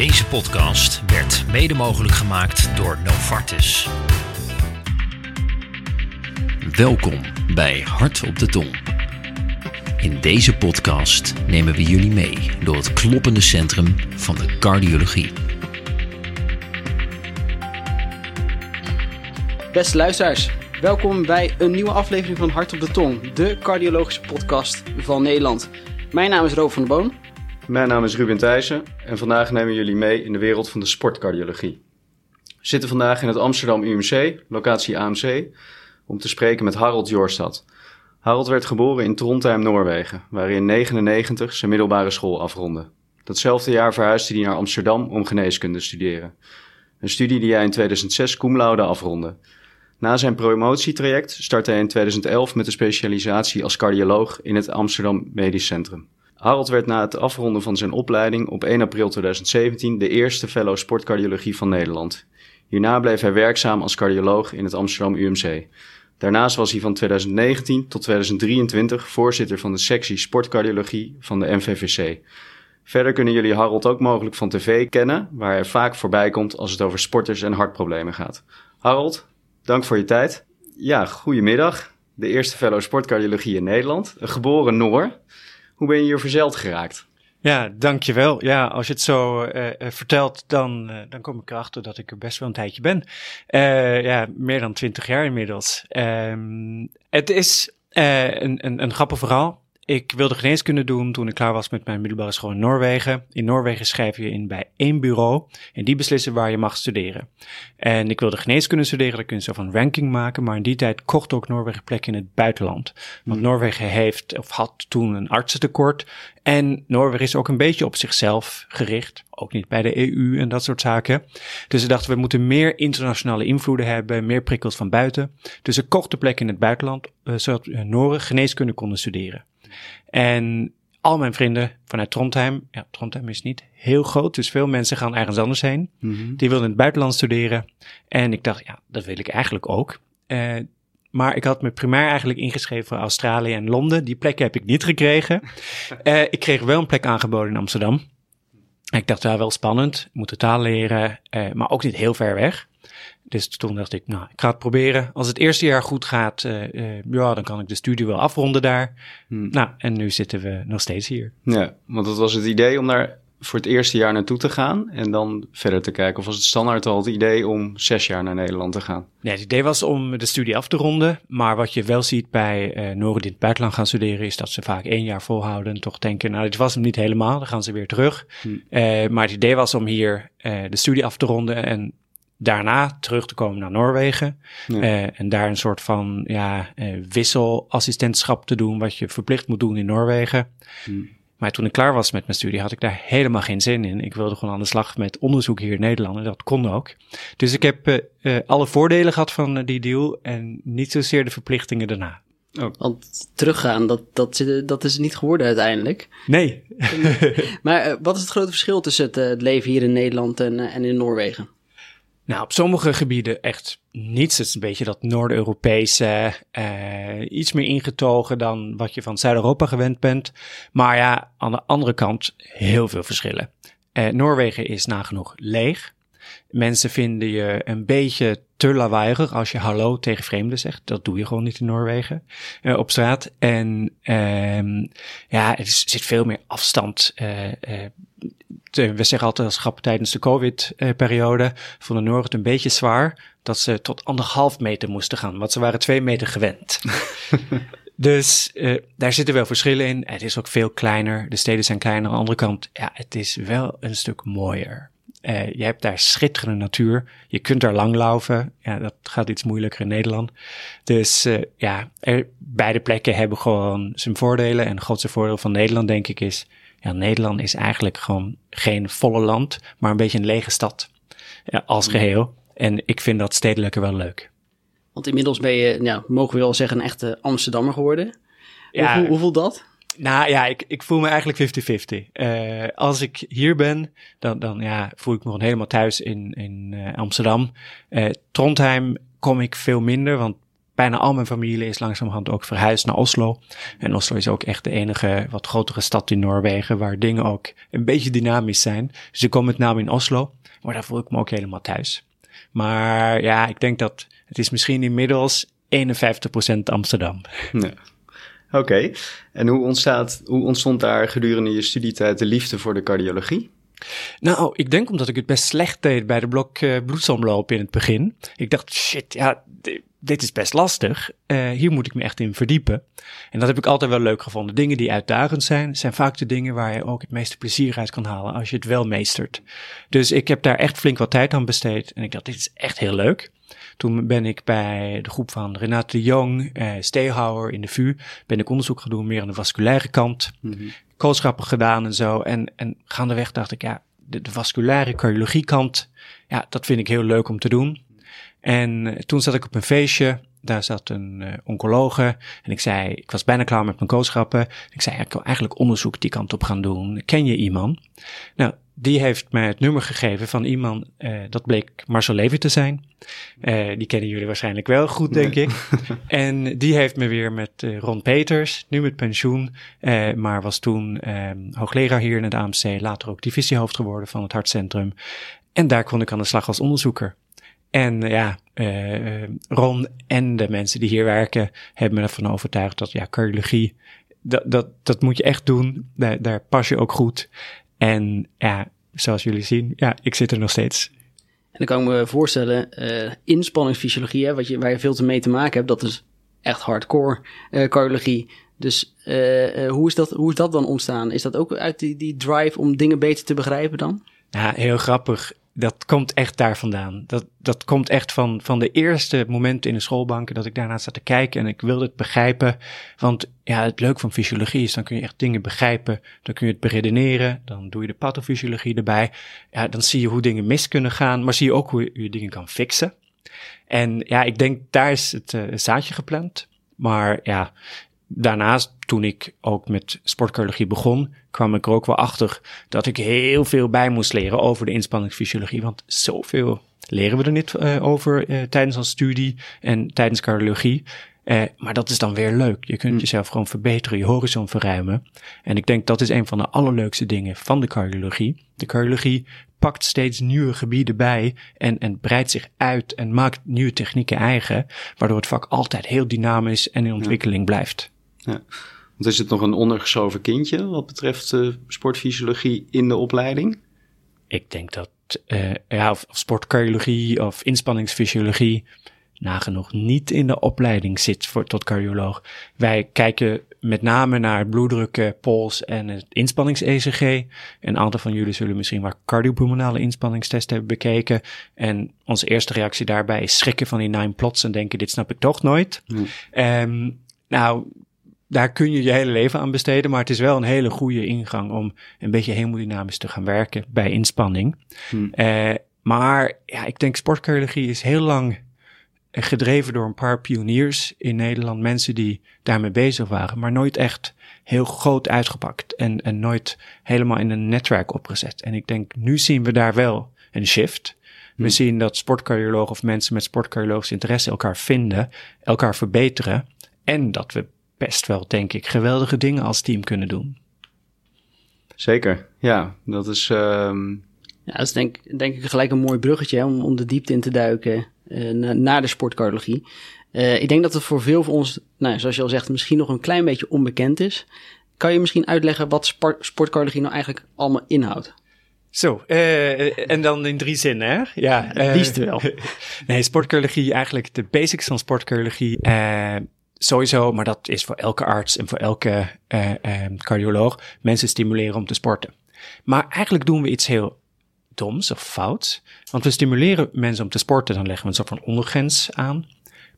Deze podcast werd mede mogelijk gemaakt door Novartis. Welkom bij Hart op de Tong. In deze podcast nemen we jullie mee door het kloppende centrum van de cardiologie. Beste luisteraars, welkom bij een nieuwe aflevering van Hart op de Tong, de cardiologische podcast van Nederland. Mijn naam is Rob van der Boon. Mijn naam is Ruben Thijssen en vandaag nemen jullie mee in de wereld van de sportcardiologie. We zitten vandaag in het Amsterdam UMC, locatie AMC, om te spreken met Harold Jorstad. Harold werd geboren in Trondheim, Noorwegen, waar hij in 1999 zijn middelbare school afrondde. Datzelfde jaar verhuisde hij naar Amsterdam om geneeskunde te studeren. Een studie die hij in 2006 cum laude afrondde. Na zijn promotietraject startte hij in 2011 met de specialisatie als cardioloog in het Amsterdam Medisch Centrum. Harold werd na het afronden van zijn opleiding op 1 april 2017 de eerste fellow sportcardiologie van Nederland. Hierna bleef hij werkzaam als cardioloog in het Amsterdam UMC. Daarnaast was hij van 2019 tot 2023 voorzitter van de sectie sportcardiologie van de MVVC. Verder kunnen jullie Harold ook mogelijk van tv kennen, waar hij vaak voorbij komt als het over sporters en hartproblemen gaat. Harold, dank voor je tijd. Ja, goedemiddag. De eerste fellow sportcardiologie in Nederland. Een geboren Noor. Hoe ben je hier verzeld geraakt? Ja, dankjewel. Ja, als je het zo uh, vertelt, dan, uh, dan kom ik erachter dat ik er best wel een tijdje ben. ja, meer dan twintig jaar inmiddels. Um, het is een, een, een grappig verhaal. Ik wilde geneeskunde doen toen ik klaar was met mijn middelbare school in Noorwegen. In Noorwegen schrijf je in bij één bureau en die beslissen waar je mag studeren. En ik wilde geneeskunde studeren, dan kun je zo van ranking maken, maar in die tijd kocht ook Noorwegen plekken in het buitenland. Want hmm. Noorwegen heeft, of had toen een artsentekort en Noorwegen is ook een beetje op zichzelf gericht, ook niet bij de EU en dat soort zaken. Dus ze dachten, we moeten meer internationale invloeden hebben, meer prikkels van buiten. Dus ze kochten plekken in het buitenland, uh, zodat Noren geneeskunde konden studeren. En al mijn vrienden vanuit Trondheim, ja, Trondheim is niet heel groot, dus veel mensen gaan ergens anders heen. Mhm. Die wilden in het buitenland studeren. En ik dacht, ja, dat wil ik eigenlijk ook. Uh, maar ik had me primair eigenlijk ingeschreven voor Australië en Londen. Die plekken heb ik niet gekregen. uh, ik kreeg wel een plek aangeboden in Amsterdam. Ik dacht, ja, wel spannend. Ik moet de taal leren, uh, maar ook niet heel ver weg. Dus toen dacht ik, nou, ik ga het proberen. Als het eerste jaar goed gaat, uh, uh, ja, dan kan ik de studie wel afronden daar. Hmm. Nou, en nu zitten we nog steeds hier. Ja, want dat was het idee om daar voor het eerste jaar naartoe te gaan en dan verder te kijken? Of was het standaard al het idee om zes jaar naar Nederland te gaan? Nee, het idee was om de studie af te ronden. Maar wat je wel ziet bij uh, Noren die in het buitenland gaan studeren, is dat ze vaak één jaar volhouden en toch denken, nou, dit was hem niet helemaal, dan gaan ze weer terug. Hmm. Uh, maar het idee was om hier uh, de studie af te ronden en daarna terug te komen naar Noorwegen. Uh, en daar een soort van ja, uh, wisselassistentschap te doen, wat je verplicht moet doen in Noorwegen. Hmm. Maar toen ik klaar was met mijn studie, had ik daar helemaal geen zin in. Ik wilde gewoon aan de slag met onderzoek hier in Nederland en dat kon ook. Dus ik heb uh, alle voordelen gehad van die deal en niet zozeer de verplichtingen daarna. Oh. Want teruggaan, dat, dat, dat is niet geworden uiteindelijk. Nee. maar wat is het grote verschil tussen het, het leven hier in Nederland en, en in Noorwegen? Nou, op sommige gebieden echt niets. Het is een beetje dat Noord-Europese, uh, iets meer ingetogen dan wat je van Zuid-Europa gewend bent. Maar ja, aan de andere kant heel veel verschillen. Uh, Noorwegen is nagenoeg leeg. Mensen vinden je een beetje te lawaaiig als je hallo tegen vreemden zegt. Dat doe je gewoon niet in Noorwegen uh, op straat. En uh, ja, er zit veel meer afstand. Uh, we zeggen altijd als grap tijdens de COVID-periode vonden Noorden het een beetje zwaar dat ze tot anderhalf meter moesten gaan, want ze waren twee meter gewend. dus uh, daar zitten wel verschillen in. Het is ook veel kleiner. De steden zijn kleiner. Aan de andere kant, ja, het is wel een stuk mooier. Uh, je hebt daar schitterende natuur. Je kunt daar langlaufen. Ja, dat gaat iets moeilijker in Nederland. Dus uh, ja, er, beide plekken hebben gewoon zijn voordelen. En het grootste voordeel van Nederland, denk ik, is ja, Nederland is eigenlijk gewoon geen volle land, maar een beetje een lege stad ja, als mm. geheel. En ik vind dat stedelijke wel leuk. Want inmiddels ben je, ja, mogen we wel zeggen, een echte Amsterdammer geworden. Ja, hoe, hoe voelt dat? Nou ja, ik, ik voel me eigenlijk 50-50. Uh, als ik hier ben, dan, dan ja, voel ik me gewoon helemaal thuis in, in uh, Amsterdam. Uh, Trondheim kom ik veel minder, want bijna al mijn familie is langzamerhand ook verhuisd naar Oslo. En Oslo is ook echt de enige wat grotere stad in Noorwegen waar dingen ook een beetje dynamisch zijn. Dus ik kom met name in Oslo, maar daar voel ik me ook helemaal thuis. Maar ja, ik denk dat het is misschien inmiddels 51% Amsterdam. Ja. Oké, en hoe, ontstaat, hoe ontstond daar gedurende je studietijd de liefde voor de cardiologie? Nou, ik denk omdat ik het best slecht deed bij de blok uh, bloedsomloop in het begin. Ik dacht, shit, ja, dit is best lastig. Uh, hier moet ik me echt in verdiepen. En dat heb ik altijd wel leuk gevonden. Dingen die uitdagend zijn, zijn vaak de dingen waar je ook het meeste plezier uit kan halen als je het wel meestert. Dus ik heb daar echt flink wat tijd aan besteed. En ik dacht, dit is echt heel leuk. Toen ben ik bij de groep van Renate de Jong, uh, Steehouwer in de VU, ben ik onderzoek gaan doen meer aan de vasculaire kant. Mm -hmm. Koolschappen gedaan en zo. En, en gaandeweg dacht ik, ja, de, de vasculaire cardiologie kant, ja, dat vind ik heel leuk om te doen. En toen zat ik op een feestje. Daar zat een uh, oncologe. En ik zei, ik was bijna klaar met mijn kooschappen. Ik zei, ik wil eigenlijk onderzoek die kant op gaan doen. Ken je iemand? Nou, die heeft mij het nummer gegeven van iemand, uh, dat bleek Marcel Levy te zijn. Uh, die kennen jullie waarschijnlijk wel goed, denk nee. ik. en die heeft me weer met uh, Ron Peters, nu met pensioen, maar was toen hoogleraar hier in het AMC, later ook divisiehoofd geworden van het hartcentrum. En daar kon ik aan de slag als onderzoeker. En ja, uh, Ron en de mensen die hier werken hebben me ervan overtuigd dat ja, cardiologie, dat, dat, dat moet je echt doen. Daar, daar pas je ook goed. En ja, zoals jullie zien, ja, ik zit er nog steeds. En dan kan ik me voorstellen, uh, inspanningsfysiologie, hè, wat je, waar je veel te mee te maken hebt, dat is echt hardcore uh, cardiologie. Dus uh, hoe, is dat, hoe is dat dan ontstaan? Is dat ook uit die, die drive om dingen beter te begrijpen dan? Ja, heel grappig dat komt echt daar vandaan. Dat, dat komt echt van, van de eerste momenten in de schoolbanken dat ik daarna zat te kijken en ik wilde het begrijpen. Want ja, het leuke van fysiologie is, dan kun je echt dingen begrijpen. Dan kun je het beredeneren. Dan doe je de pathofysiologie erbij. Ja, dan zie je hoe dingen mis kunnen gaan, maar zie je ook hoe je, dingen kan fixen. En ja, ik denk daar is het uh, zaadje gepland. Maar ja, daarnaast, toen ik ook met sportcardiologie begon, kwam ik er ook wel achter dat ik heel veel bij moest leren over de inspanningsfysiologie. Want zoveel leren we er niet uh, over uh, tijdens onze studie en tijdens cardiologie. Uh, maar dat is dan weer leuk. Je kunt mm. jezelf gewoon verbeteren, je horizon verruimen. En ik denk dat is een van de allerleukste dingen van de cardiologie. De cardiologie pakt steeds nieuwe gebieden bij en, en breidt zich uit en maakt nieuwe technieken eigen, waardoor het vak altijd heel dynamisch en in ontwikkeling ja. blijft. Ja. Want is het nog een ondergeschoven kindje wat betreft uh, sportfysiologie in de opleiding? Ik denk dat, uh, ja, of, of sportcardiologie of inspanningsfysiologie nagenoeg niet in de opleiding zit voor, tot cardioloog. Wij kijken met name naar bloeddruk, pols en het inspannings-ECG. Een aantal van jullie zullen misschien maar cardiopulmonale inspanningstesten hebben bekeken. En onze eerste reactie daarbij is schrikken van die nine plots en denken, dit snap ik toch nooit. Um, nou, daar kun je je hele leven aan besteden, maar het is wel een hele goede ingang om een beetje hemodynamisch te gaan werken bij inspanning. Hmm. Uh, maar ja, ik denk sportcardiologie is heel lang gedreven door een paar pioniers in Nederland, mensen die daarmee bezig waren, maar nooit echt heel groot uitgepakt en, en nooit helemaal in een netwerk opgezet. En ik denk, nu zien we daar wel een shift. We hmm. zien dat sportcardiologen of mensen met sportcardiologisch interesse elkaar vinden, elkaar verbeteren en dat we best wel, denk ik, geweldige dingen als team kunnen doen. Zeker, ja. Dat is. Um... Ja, dat is denk, denk ik gelijk een mooi bruggetje hè, om, om de diepte in te duiken uh, naar de sportcardiologie. Uh, ik denk dat het voor veel van ons, nou, zoals je al zegt, misschien nog een klein beetje onbekend is. Kan je misschien uitleggen wat sport, sportcardiologie nou eigenlijk allemaal inhoudt? Zo, uh, en dan in drie zinnen, hè? Ja, uh, liefst wel. nee, sportcardiologie, eigenlijk de basics van sportcardiologie sowieso, maar dat is voor elke arts en voor elke uh, uh, cardioloog, mensen stimuleren om te sporten. Maar eigenlijk doen we iets heel doms of fouts. Want we stimuleren mensen om te sporten, dan leggen we een soort van ondergrens aan.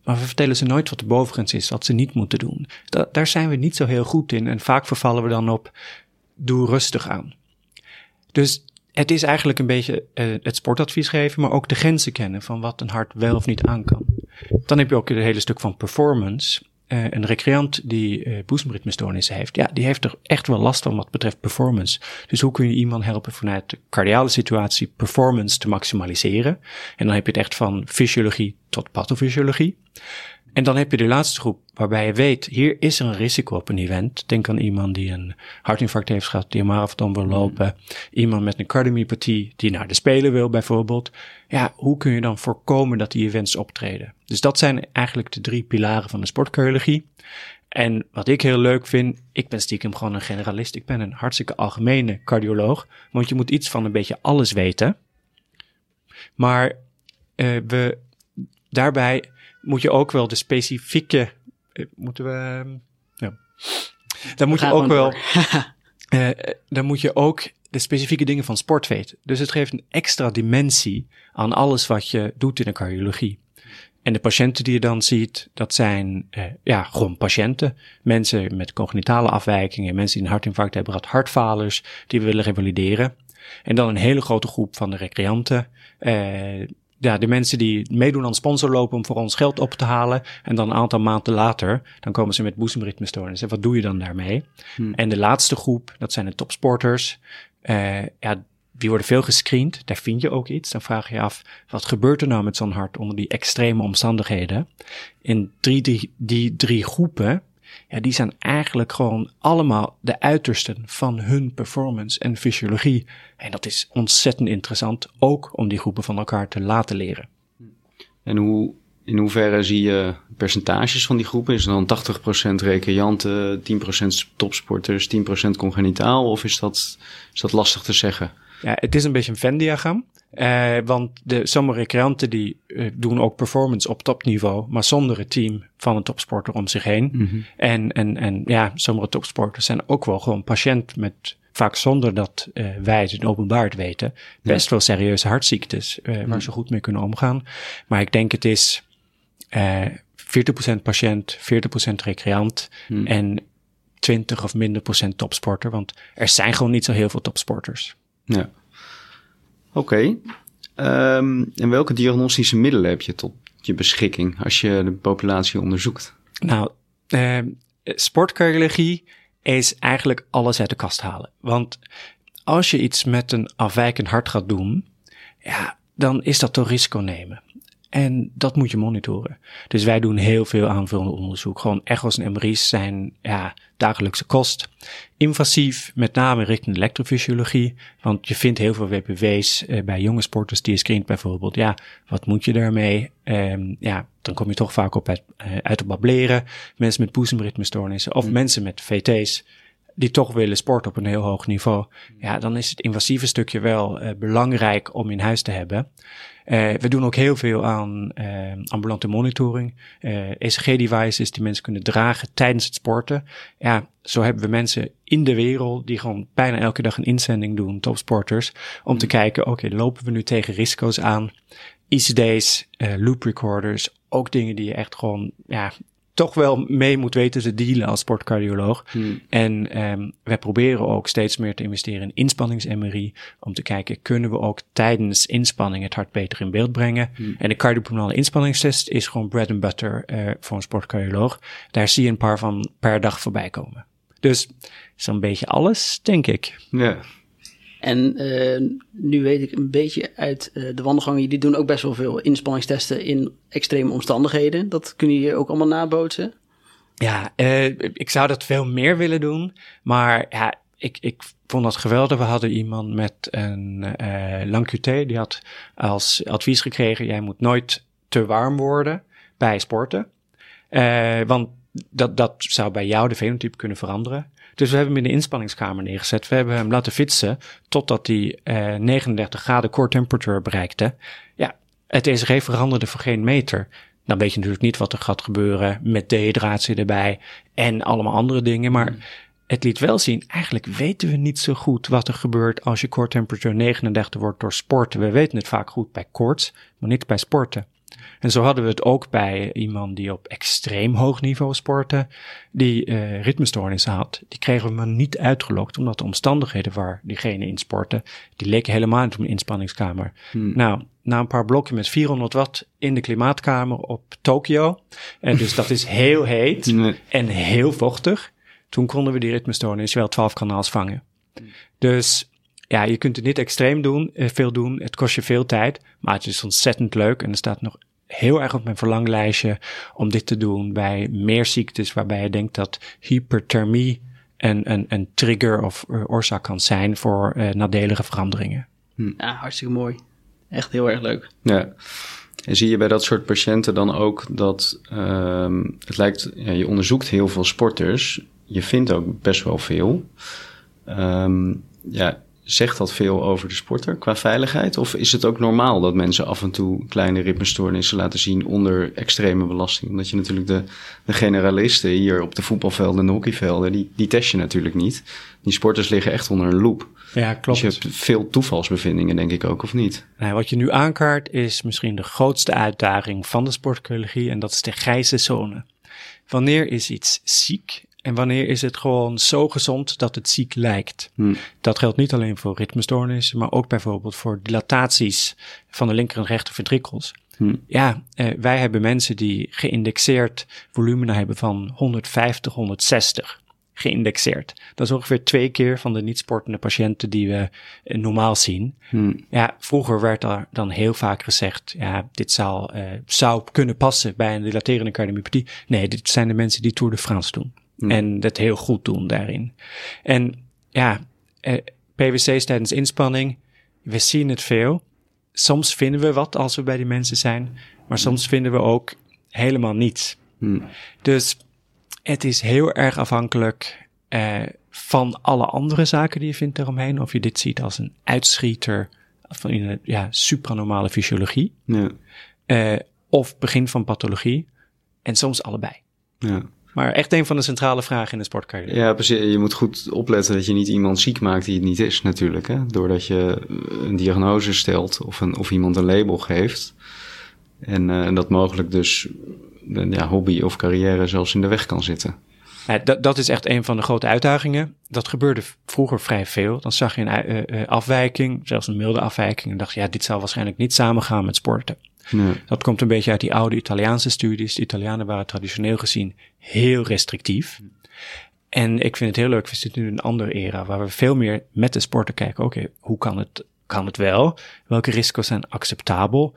Maar we vertellen ze nooit wat de bovengrens is, wat ze niet moeten doen. Da daar zijn we niet zo heel goed in en vaak vervallen we dan op, doe rustig aan. Dus het is eigenlijk een beetje uh, het sportadvies geven, maar ook de grenzen kennen van wat een hart wel of niet aan kan. Dan heb je ook het hele stuk van performance uh, een recreant die uh, boezemritmestoornissen heeft, ja, die heeft er echt wel last van wat betreft performance. Dus hoe kun je iemand helpen vanuit de cardiale situatie performance te maximaliseren? En dan heb je het echt van fysiologie tot pathofysiologie. En dan heb je de laatste groep waarbij je weet, hier is er een risico op een event. Denk aan iemand die een hartinfarct heeft gehad, die een marathon wil lopen. Iemand met een cardiomyopathie die naar de Spelen wil bijvoorbeeld. Ja, hoe kun je dan voorkomen dat die events optreden? Dus dat zijn eigenlijk de drie pilaren van de sportcardiologie. En wat ik heel leuk vind, ik ben stiekem gewoon een generalist. Ik ben een hartstikke algemene cardioloog. Want je moet iets van een beetje alles weten. Maar uh, we, daarbij moet je ook wel de specifieke. Uh, moeten we. ja. Dan moet je ook wel. uh, dan moet je ook de specifieke dingen van sport weten. Dus het geeft een extra dimensie aan alles wat je doet in de cardiologie. En de patiënten die je dan ziet, dat zijn uh, ja, gewoon patiënten. Mensen met cognitale afwijkingen, mensen die een hartinfarct hebben gehad, hartfalers, die we willen revalideren. En dan een hele grote groep van de recreanten. Uh, ja, de mensen die meedoen aan sponsorlopen om voor ons geld op te halen. En dan een aantal maanden later, dan komen ze met boezemritmestoornissen. Wat doe je dan daarmee? Hmm. En de laatste groep, dat zijn de topsporters. Uh, ja, die worden veel gescreend. Daar vind je ook iets. Dan vraag je je af, wat gebeurt er nou met zo'n hart onder die extreme omstandigheden? In drie, die, die drie groepen, ja, die zijn eigenlijk gewoon allemaal de uitersten van hun performance en fysiologie. En dat is ontzettend interessant, ook om die groepen van elkaar te laten leren. En hoe, in hoeverre zie je percentages van die groepen? Is het dan 80% recreanten, 10% topsporters, 10% congenitaal? Of is dat, is dat lastig te zeggen? Ja, het is een beetje een Venn-diagram. Uh, want de, sommige recreanten die uh, doen ook performance op topniveau, maar zonder het team van een topsporter om zich heen. Mm -hmm. en, en, en ja, sommige topsporters zijn ook wel gewoon patiënt met, vaak zonder dat uh, wij het openbaar weten, best ja. wel serieuze hartziektes waar ze goed mee kunnen omgaan. Maar ik denk het is 40% patiënt, 40% recreant mm. en 20 of minder procent topsporter, want er zijn gewoon niet zo heel veel topsporters. Ja. Oké. Um, en welke diagnostische middelen heb je tot je beschikking als je de populatie onderzoekt? Nou, uh, sportcardiologie is eigenlijk alles uit de kast halen. Want als je iets met een afwijkend hart gaat doen, ja, dan is dat toch risico nemen. En dat moet je monitoren. Dus wij doen heel veel aanvullend onderzoek. Gewoon echo's en MRI's zijn ja, dagelijkse kost. Invasief, met name richting elektrofysiologie. Want je vindt heel veel WPW's eh, bij jonge sporters die je screent bijvoorbeeld. Ja, wat moet je daarmee? Um, ja, dan kom je toch vaak op uit, uh, uit op bableren. Mensen met boezemritmestoornissen of mm. mensen met VT's die toch willen sporten op een heel hoog niveau. Ja, dan is het invasieve stukje wel uh, belangrijk om in huis te hebben. Uh, we doen ook heel veel aan uh, ambulante monitoring, ECG-devices die mensen kunnen dragen tijdens het sporten. Ja, zo hebben we mensen in de wereld die gewoon bijna elke dag een inzending doen, topsporters, om te kijken, oké, okay, lopen we nu tegen risico's aan? ICD's, loop recorders, ook dingen die je echt gewoon ja, toch wel mee moet weten te dealen als sportcardioloog. Hmm. En um, wij proberen ook steeds meer te investeren in inspannings-MRI. Om te kijken, kunnen we ook tijdens inspanning het hart beter in beeld brengen? Hmm. En de cardiopulmonale inspanningstest is gewoon bread and butter uh, voor een sportcardioloog. Daar zie je een paar van per dag voorbij komen. Dus zo'n beetje alles, denk ik. Ja. En uh, nu weet ik een beetje uit uh, de wandelgangen, jullie doen ook best wel veel inspanningstesten in extreme omstandigheden. Dat kunnen jullie ook allemaal nabootsen? Ja, uh, ik zou dat veel meer willen doen, maar ja, ik, ik vond dat geweldig. We hadden iemand met een lang QT, die had als advies gekregen, jij moet nooit te warm worden bij sporten. want dat, dat zou bij jou de fenotype kunnen veranderen. Dus we hebben hem in de inspanningskamer neergezet. We hebben hem laten fietsen totdat hij uh, 39 graden core temperature bereikte. Ja, het ECG veranderde voor geen meter. Dan weet je natuurlijk niet wat er gaat gebeuren met dehydratie erbij en allemaal andere dingen. Maar mm. het liet wel zien, eigenlijk weten we niet zo goed wat er gebeurt als je core temperature 39 wordt door sporten. We weten het vaak goed bij koorts, maar niet bij sporten. En zo hadden we het ook bij iemand die op extreem hoog niveau sportte, die uh, ritmestoornissen had. Die kregen we maar niet uitgelokt, omdat de omstandigheden waar diegene in sportte, die leken helemaal niet op een inspanningskamer. Hmm. Nou, na een paar blokken met 400 watt in de klimaatkamer op Tokio, en dus dat is heel heet en heel vochtig, toen konden we die ritmestoornis wel 12 kanaals vangen. Dus ja, je kunt het niet extreem doen, eh, veel doen. Het kost je veel tijd, maar het is ontzettend leuk en er staat nog heel erg op mijn verlanglijstje om dit te doen bij meer ziektes waarbij je denkt dat hyperthermie een, een, een trigger of uh, oorzaak kan zijn voor uh, nadelige veranderingen. Ja, hartstikke mooi. Echt heel erg leuk. Ja. En zie je bij dat soort patiënten dan ook dat um, het lijkt, ja, je onderzoekt heel veel sporters, je vindt ook best wel veel. Um, ja, zegt dat veel over de sporter qua veiligheid? Of is het ook normaal dat mensen af en toe kleine ritmestoornissen laten zien onder extreme belasting? Omdat je natuurlijk de, de generalisten hier op de voetbalvelden en de hockeyvelden, die, die test je natuurlijk niet. Die sporters liggen echt onder een loep. Ja, klopt. Dus je hebt veel toevalsbevindingen, denk ik ook, of niet? Nou, wat je nu aankaart is misschien de grootste uitdaging van de sportcurologie en dat is de grijze zone. Wanneer is iets ziek en wanneer is het gewoon zo gezond dat het ziek lijkt? Hmm. Dat geldt niet alleen voor ritmestoornissen, maar ook bijvoorbeeld voor dilataties van de linker en rechter ventrikels. Hmm. Ja, eh, wij hebben mensen die geïndexeerd volumina hebben van 150, 160 geïndexeerd. Dat is ongeveer twee keer van de niet-sportende patiënten die we eh, normaal zien. Hmm. Ja, vroeger werd er dan heel vaak gezegd, ja, dit zou, uh, zou kunnen passen bij een dilaterende cardiomyopathie. Nee, dit zijn de mensen die Tour de France doen. Hmm. En dat heel goed doen daarin. En ja, eh, PwC's tijdens inspanning, we zien het veel. Soms vinden we wat als we bij die mensen zijn, maar soms vinden we ook helemaal niets. Hmm. Dus het is heel erg afhankelijk uh, van alle andere zaken die je vindt eromheen. Of je dit ziet als een uitschieter van in een ja, supranormale fysiologie. Ja. Uh, of begin van pathologie. En soms allebei. Ja. Maar echt een van de centrale vragen in de sportcarrière. Ja, precies. Je moet goed opletten dat je niet iemand ziek maakt die het niet is, natuurlijk. Hè? Doordat je een diagnose stelt of, een, of iemand een label geeft. En uh, dat mogelijk dus ja, hobby of carrière zelfs in de weg kan zitten. Ja, dat, dat is echt een van de grote uitdagingen. Dat gebeurde vroeger vrij veel. Dan zag je een uh, uh, afwijking, zelfs een milde afwijking. En dacht je, ja, dit zal waarschijnlijk niet samengaan met sporten. Dat komt een beetje uit die oude Italiaanse studies. De Italianen waren traditioneel gezien heel restrictief. En ik vind het heel leuk, we zitten nu in een andere era waar we veel meer met de sporten kijken. Oké, hoe kan het, kan het wel? Welke risico's zijn acceptabel?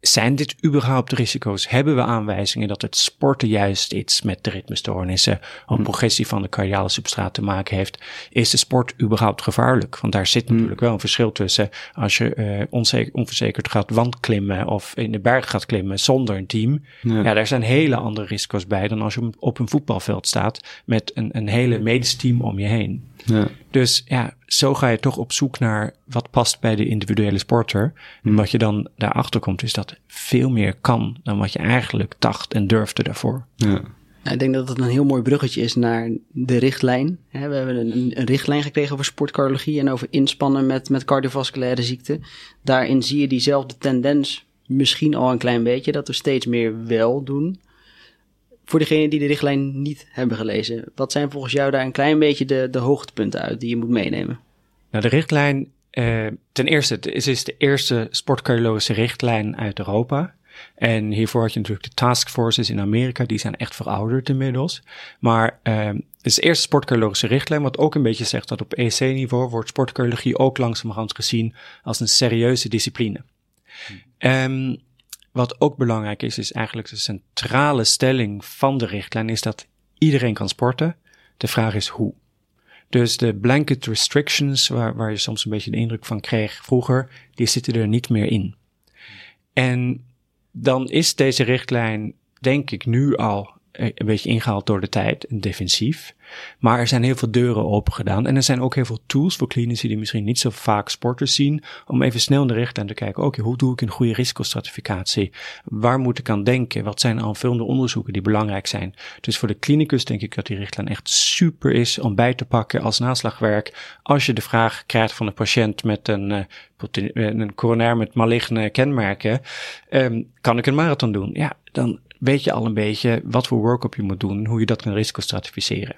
Zijn dit überhaupt risico's? Hebben we aanwijzingen dat het sporten juist iets met de ritmestoornissen of progressie van de cardiale substraat te maken heeft? Is de sport überhaupt gevaarlijk? Want daar zit natuurlijk wel een verschil tussen als je uh, onzeker, onverzekerd gaat wandklimmen of in de berg gaat klimmen zonder een team. Ja. ja, daar zijn hele andere risico's bij dan als je op een voetbalveld staat met een, een hele medisch team om je heen. Ja. Dus ja, zo ga je toch op zoek naar wat past bij de individuele sporter. En wat je dan daarachter komt, is dat veel meer kan dan wat je eigenlijk dacht en durfde daarvoor. Ja. Ja, ik denk dat het een heel mooi bruggetje is naar de richtlijn. we hebben een, een, richtlijn gekregen over sportcardiologie en over inspannen met, met cardiovasculaire ziekten. Daarin zie je diezelfde tendens misschien al een klein beetje, dat we steeds meer wel doen. Voor degenen die de richtlijn niet hebben gelezen, wat zijn volgens jou daar een klein beetje de, de hoogtepunten uit die je moet meenemen? Nou, de richtlijn, uh, ten eerste, het is, is de eerste sportcardiologische richtlijn uit Europa. En hiervoor had je natuurlijk de taskforces in Amerika, die zijn echt verouderd inmiddels. Maar uh, het is de eerste sportcardiologische richtlijn, wat ook een beetje zegt dat op EC-niveau wordt sportcardiologie ook langzamerhand gezien als een serieuze discipline. Hmm. Um, wat ook belangrijk is, is eigenlijk de centrale stelling van de richtlijn, is dat iedereen kan sporten. De vraag is hoe. Dus de blanket restrictions, waar, waar je soms een beetje de indruk van kreeg vroeger, die zitten er niet meer in. En dan is deze richtlijn, denk ik, nu al een beetje ingehaald door de tijd en defensief. Maar er zijn heel veel deuren open gedaan. En er zijn ook heel veel tools voor klinici die misschien niet zo vaak sporters zien. Om even snel in de richtlijn te kijken. Oké, hoe doe ik een goede risicostratificatie? Waar moet ik aan denken? Wat zijn aanvullende onderzoeken die belangrijk zijn? Dus voor de klinicus denk ik dat die richtlijn echt super is om bij te pakken als naslagwerk. Als je de vraag krijgt van een patiënt met een, uh, een coronair met maligne kenmerken. Um, kan ik een marathon doen? Ja, dan weet je al een beetje wat voor workup je moet doen, hoe je dat kan risicostratificeren.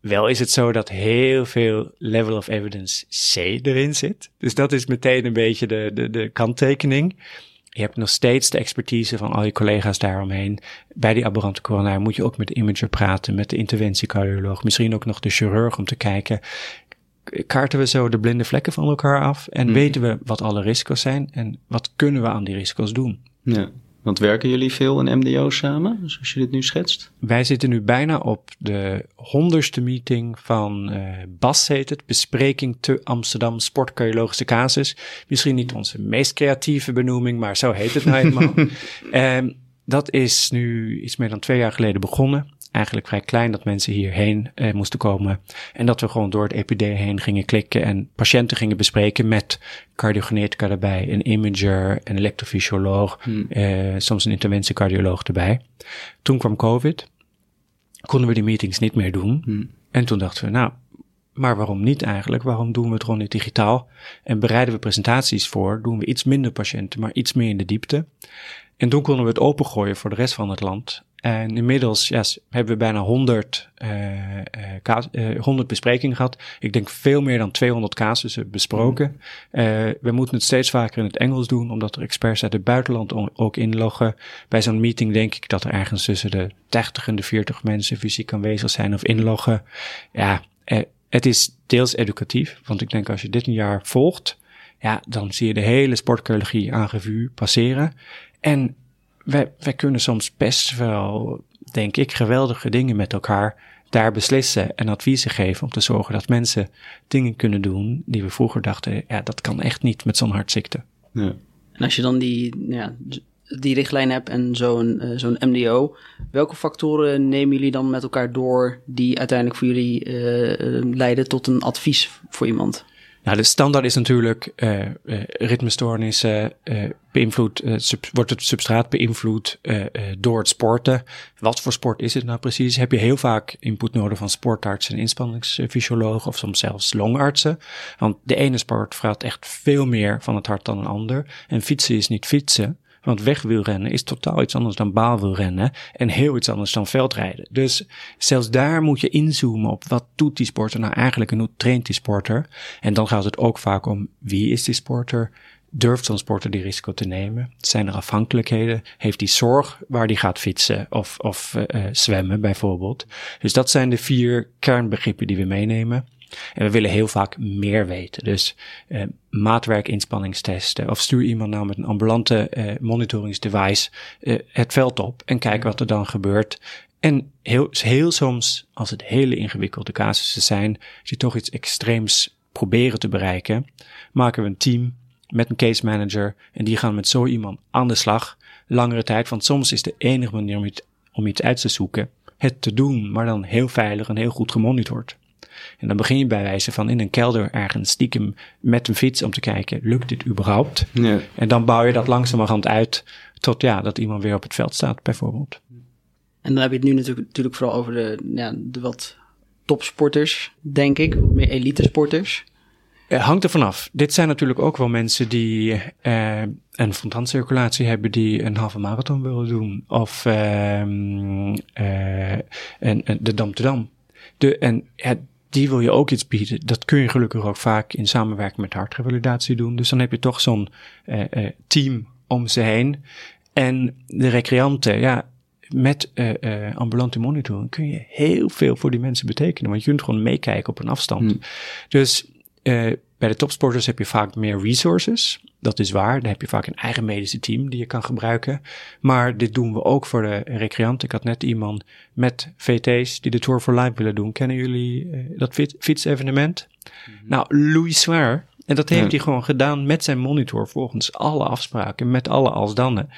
Wel is het zo dat heel veel level of evidence C erin zit. Dus dat is meteen een beetje de, de, de kanttekening. Je hebt nog steeds de expertise van al je collega's daaromheen. Bij die aberrante coronair moet je ook met de imager praten, met de interventiecardioloog, misschien ook nog de chirurg om te kijken. Kaarten we zo de blinde vlekken van elkaar af en Mhm. weten we wat alle risico's zijn en wat kunnen we aan die risico's doen? Ja. Want werken jullie veel in MDO samen, zoals je dit nu schetst? Wij zitten nu bijna op de honderdste meeting van uh, BAS heet het, Bespreking te Amsterdam Sportcardiologische Casus. Misschien niet onze meest creatieve benoeming, maar zo heet het nou eenmaal. um, dat is nu iets meer dan twee jaar geleden begonnen eigenlijk vrij klein dat mensen hierheen eh, moesten komen. En dat we gewoon door het EPD heen gingen klikken en patiënten gingen bespreken met cardiogenetica erbij, een imager, een elektrofysioloog, hmm. eh, soms een interventiecardioloog erbij. Toen kwam COVID, konden we die meetings niet meer doen. Hmm. En toen dachten we, nou, maar waarom niet eigenlijk? Waarom doen we het gewoon niet digitaal? En bereiden we presentaties voor, doen we iets minder patiënten, maar iets meer in de diepte. En toen konden we het opengooien voor de rest van het land. En inmiddels ja, hebben we bijna 100, uh, uh, 100 besprekingen gehad. Ik denk veel meer dan 200 casussen besproken. Uh, we moeten het steeds vaker in het Engels doen, omdat er experts uit het buitenland ook inloggen. Bij zo'n meeting denk ik dat er ergens tussen de 30 en de 40 mensen fysiek aanwezig zijn of inloggen. Ja, uh, het is deels educatief, want ik denk als je dit een jaar volgt, ja, dan zie je de hele sportcardiologie aan revue passeren. En wij, wij kunnen soms best wel, denk ik, geweldige dingen met elkaar daar beslissen en adviezen geven om te zorgen dat mensen dingen kunnen doen die we vroeger dachten, ja, dat kan echt niet met zo'n hartziekte. Ja. En als je dan die, ja, die richtlijn hebt en zo'n uh, zo'n MDO, welke factoren nemen jullie dan met elkaar door die uiteindelijk voor jullie uh, leiden tot een advies voor iemand? Nou, de standaard is natuurlijk uh, ritmestoornissen, uh, beïnvloed, wordt het substraat beïnvloed door het sporten. Wat voor sport is het nou precies? Heb je heel vaak input nodig van sportartsen en inspanningsfysiologen of soms zelfs longartsen? Want de ene sport vraagt echt veel meer van het hart dan een ander. En fietsen is niet fietsen. Want wegwielrennen is totaal iets anders dan baalwielrennen en heel iets anders dan veldrijden. Dus zelfs daar moet je inzoomen op wat doet die sporter nou eigenlijk en hoe traint die sporter. En dan gaat het ook vaak om wie is die sporter, durft zo'n sporter die risico te nemen? Zijn er afhankelijkheden? Heeft hij zorg waar hij gaat fietsen of, of uh, zwemmen bijvoorbeeld? Dus dat zijn de vier kernbegrippen die we meenemen. En we willen heel vaak meer weten. Dus uh, maatwerkinspanningstesten. Of stuur iemand nou met een ambulante uh, monitoringsdevice uh, het veld op en kijk wat er dan gebeurt. En heel, heel soms, als het hele ingewikkelde casussen zijn, als je toch iets extreems proberen te bereiken, maken we een team met een case manager en die gaan met zo iemand aan de slag. Langere tijd, want soms is de enige manier om iets, om iets uit te zoeken het te doen, maar dan heel veilig en heel goed gemonitord. En dan begin je bij wijze van in een kelder ergens stiekem met een fiets om te kijken, lukt dit überhaupt? Ja. En dan bouw je dat langzamerhand uit tot ja, dat iemand weer op het veld staat bijvoorbeeld. En dan heb je het nu natuurlijk, natuurlijk vooral over de, ja, de wat topsporters, denk ik, meer elite sporters. Het hangt er vanaf. Dit zijn natuurlijk ook wel mensen die uh, een fontaancirculatie hebben, die een halve marathon willen doen. Of uh, uh, en, de Dam te Dam. De, en ja, die wil je ook iets bieden. Dat kun je gelukkig ook vaak in samenwerking met hartrevalidatie doen. Dus dan heb je toch zo'n uh, uh, team om ze heen. En de recreanten, ja, met uh, ambulante monitoring kun je heel veel voor die mensen betekenen. Want je kunt gewoon meekijken op een afstand. Hmm. Dus bij de topsporters heb je vaak meer resources. Dat is waar. Dan heb je vaak een eigen medische team die je kan gebruiken. Maar dit doen we ook voor de recreanten. Ik had net iemand met VT's die de Tour for Life willen doen. Kennen jullie uh, dat fietsevenement? Mm -hmm. Nou, Louis Swear. En dat heeft hij gewoon gedaan met zijn monitor volgens alle afspraken, met alle alsdannen.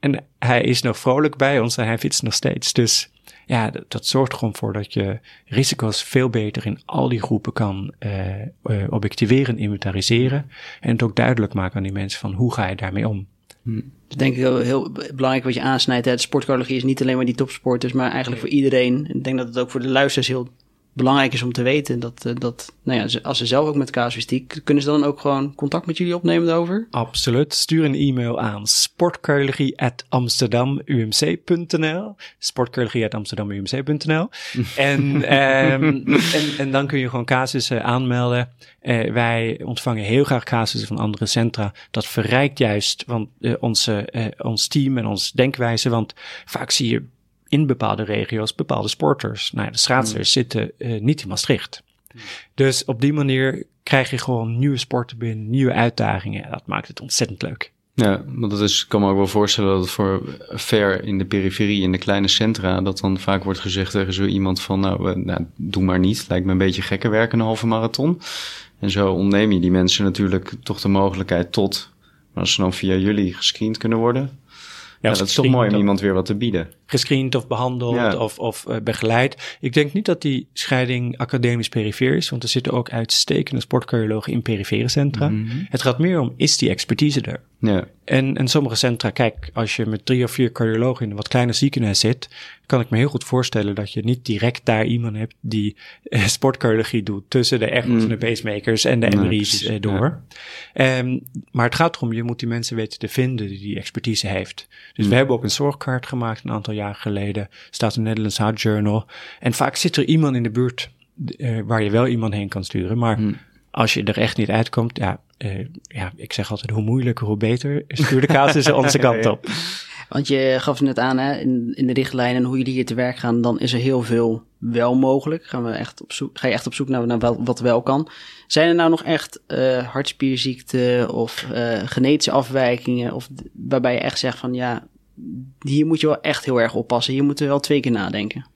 En hij is nog vrolijk bij ons en hij fietst nog steeds. Dus ja, dat, dat, zorgt gewoon voor dat je risico's veel beter in al die groepen kan uh, uh, objectiveren, inventariseren. En het ook duidelijk maken aan die mensen van hoe ga je daarmee om. Hm. Dat denk ik heel, heel belangrijk wat je aansnijdt. Hè. De sportcardiologie is niet alleen maar die topsporters, maar eigenlijk voor iedereen. Ik denk dat het ook voor de luisteraars heel belangrijk is om te weten. Dat, uh, dat nou ja, als ze zelf ook met casuïstiek, kunnen ze dan ook gewoon contact met jullie opnemen daarover? Absoluut. Stuur een e-mail aan sportcardiologie.amsterdamumc.nl sportcardiologie.amsterdamumc.nl en, um, en, en dan kun je gewoon casussen aanmelden. Uh, wij ontvangen heel graag casussen van andere centra. Dat verrijkt juist want, uh, onze, uh, ons team en ons denkwijze. Want vaak zie je in bepaalde regio's bepaalde sporters. Nou ja, de schaatsers mm. zitten uh, niet in Maastricht. Mm. Dus op die manier krijg je gewoon nieuwe sporten binnen, nieuwe uitdagingen. Dat maakt het ontzettend leuk. Ja, want dat is, ik kan me ook wel voorstellen dat het voor ver in de periferie, in de kleine centra, dat dan vaak wordt gezegd tegen zo iemand van, nou, eh, nou doe maar niet. Lijkt me een beetje gekke werken, een halve marathon. En zo ontneem je die mensen natuurlijk toch de mogelijkheid tot, maar als ze dan via jullie gescreend kunnen worden, ja, dat is toch mooi om iemand weer wat te bieden. Gescreend of behandeld of, of uh, begeleid. Ik denk niet dat die scheiding academisch perifeer is, want er zitten ook uitstekende sportcardiologen in perifere centra. Mm -hmm. Het gaat meer om, is die expertise er? Ja. En, en sommige centra, kijk, als je met drie of vier cardiologen in een wat kleiner ziekenhuis zit, kan ik me heel goed voorstellen dat je niet direct daar iemand hebt die eh, sportcardiologie doet tussen de echo's mm. en de pacemakers en de MRI's eh, door. Ja. Um, maar het gaat erom, je moet die mensen weten te vinden die die expertise heeft. Dus mm. we hebben ook een zorgkaart gemaakt een aantal jaar geleden, staat in Netherlands Heart Journal. En vaak zit er iemand in de buurt uh, waar je wel iemand heen kan sturen, maar mm. als je er echt niet uitkomt, ja, uh, ja, ik zeg altijd hoe moeilijker, hoe beter. Stuur de casussen onze kant op. Want je gaf net aan hè, in, in de richtlijnen en hoe jullie hier te werk gaan, dan is er heel veel wel mogelijk. Gaan we echt op zoek, ga je echt op zoek naar, wel, wat wel kan. Zijn er nou nog echt uh, hartspierziekten of uh, genetische afwijkingen, of waarbij je echt zegt van ja, hier moet je wel echt heel erg oppassen. Hier moeten we wel twee keer nadenken.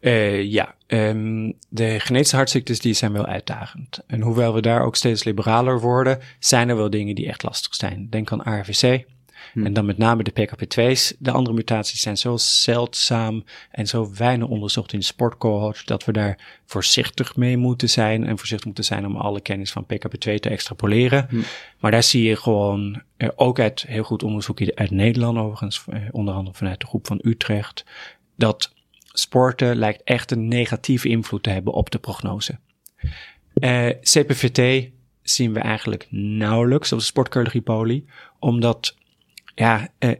Uh, ja, um, de genetische hartziektes die zijn wel uitdagend. En hoewel we daar ook steeds liberaler worden, zijn er wel dingen die echt lastig zijn. Denk aan RVC. Hm. En dan met name de PKP2's. De andere mutaties zijn zo zeldzaam en zo weinig onderzocht in de sportcohorts dat we daar voorzichtig mee moeten zijn en voorzichtig moeten zijn om alle kennis van PKP2 te extrapoleren. Hm. Maar daar zie je gewoon, uh, ook uit heel goed onderzoek uit Nederland overigens, uh, onder andere vanuit de groep van Utrecht, dat sporten lijkt echt een negatieve invloed te hebben op de prognose. Uh, CPVT zien we eigenlijk nauwelijks op de sportcardiologie poli, omdat ja, uh,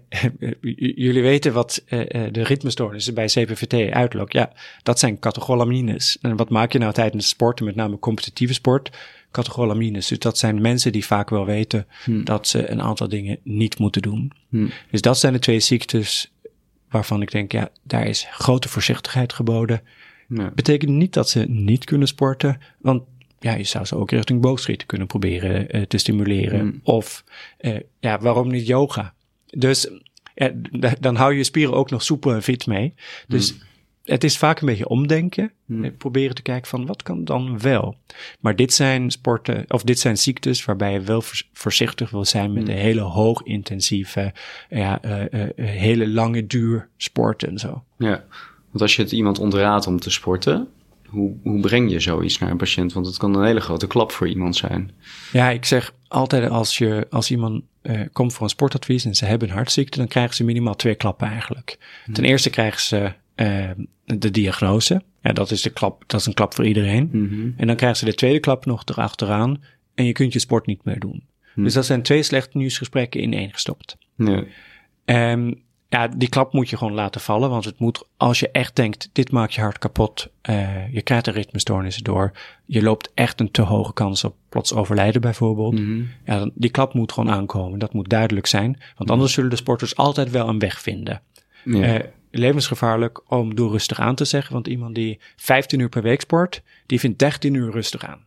jullie weten wat uh, de ritmestoornissen bij CPVT uitlokken. Ja, dat zijn catecholamines. En wat maak je nou tijdens sporten, met name competitieve sport? Catecholamines. Dus dat zijn mensen die vaak wel weten hmm. dat ze een aantal dingen niet moeten doen. Hmm. Dus dat zijn de twee ziektes waarvan ik denk, ja, daar is grote voorzichtigheid geboden. Betekent niet dat ze niet kunnen sporten, want ja, je zou ze ook richting boogschieten kunnen proberen uh, te stimuleren. Mm. Of uh, ja, waarom niet yoga? Dus ja, dan hou je spieren ook nog soepel en fit mee. Dus mm. het is vaak een beetje omdenken. Mm. Proberen te kijken van wat kan dan wel. Maar dit zijn sporten, of dit zijn ziektes waarbij je wel voorzichtig wil zijn met mm. een hele hoog intensieve, ja, uh, uh, hele lange duur sport en zo. Ja, want als je het iemand ontraadt om te sporten, hoe, hoe breng je zoiets naar een patiënt? Want het kan een hele grote klap voor iemand zijn. Ja, ik zeg altijd als, je, als iemand uh, komt voor een sportadvies en ze hebben een hartziekte, dan krijgen ze minimaal twee klappen eigenlijk. Hmm. Ten eerste krijgen ze uh, de diagnose. Ja, dat is de klap, dat is een klap voor iedereen. Mm-hmm. En dan krijgen ze de tweede klap nog erachteraan en je kunt je sport niet meer doen. Hmm. Dus dat zijn twee slechte nieuwsgesprekken in één gestopt. Ja. Um, ja, die klap moet je gewoon laten vallen. Want het moet, als je echt denkt, dit maakt je hart kapot. Uh, je krijgt er ritmestoornissen door. Je loopt echt een te hoge kans op plots overlijden bijvoorbeeld. Mm-hmm. Ja, dan, die klap moet gewoon aankomen. Dat moet duidelijk zijn. Want anders zullen de sporters altijd wel een weg vinden. Ja. Uh, levensgevaarlijk om door rustig aan te zeggen. Want iemand die 15 uur per week sport, die vindt 13 uur rustig aan.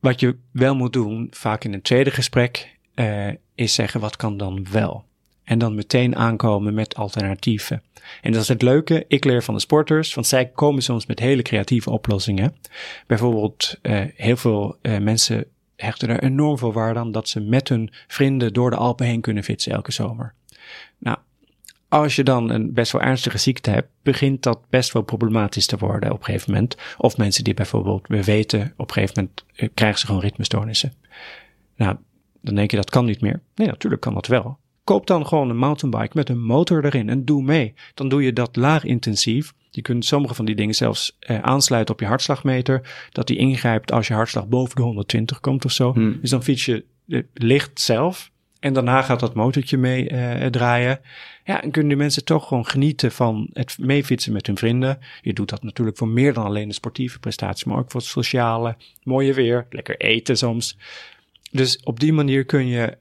Wat je wel moet doen, vaak in een tweede gesprek, uh, is zeggen wat kan dan wel. En dan meteen aankomen met alternatieven. En dat is het leuke. Ik leer van de sporters, want zij komen soms met hele creatieve oplossingen. Bijvoorbeeld, uh, heel veel uh, mensen hechten er enorm veel waarde aan dat ze met hun vrienden door de Alpen heen kunnen fietsen elke zomer. Nou, als je dan een best wel ernstige ziekte hebt, begint dat best wel problematisch te worden op een gegeven moment. Of mensen die bijvoorbeeld, we weten, op een gegeven moment uh, krijgen ze gewoon ritmestoornissen. Nou, dan denk je dat kan niet meer. Nee, natuurlijk kan dat wel. Koop dan gewoon een mountainbike met een motor erin en doe mee. Dan doe je dat laag intensief. Je kunt sommige van die dingen zelfs eh, aansluiten op je hartslagmeter. Dat die ingrijpt als je hartslag boven de 120 komt of zo. Hmm. Dus dan fiets je eh, licht zelf. En daarna gaat dat motortje mee eh, draaien. Ja, en kunnen die mensen toch gewoon genieten van het meefietsen met hun vrienden. Je doet dat natuurlijk voor meer dan alleen de sportieve prestatie, maar ook voor het sociale. Mooie weer, lekker eten soms. Dus op die manier kun je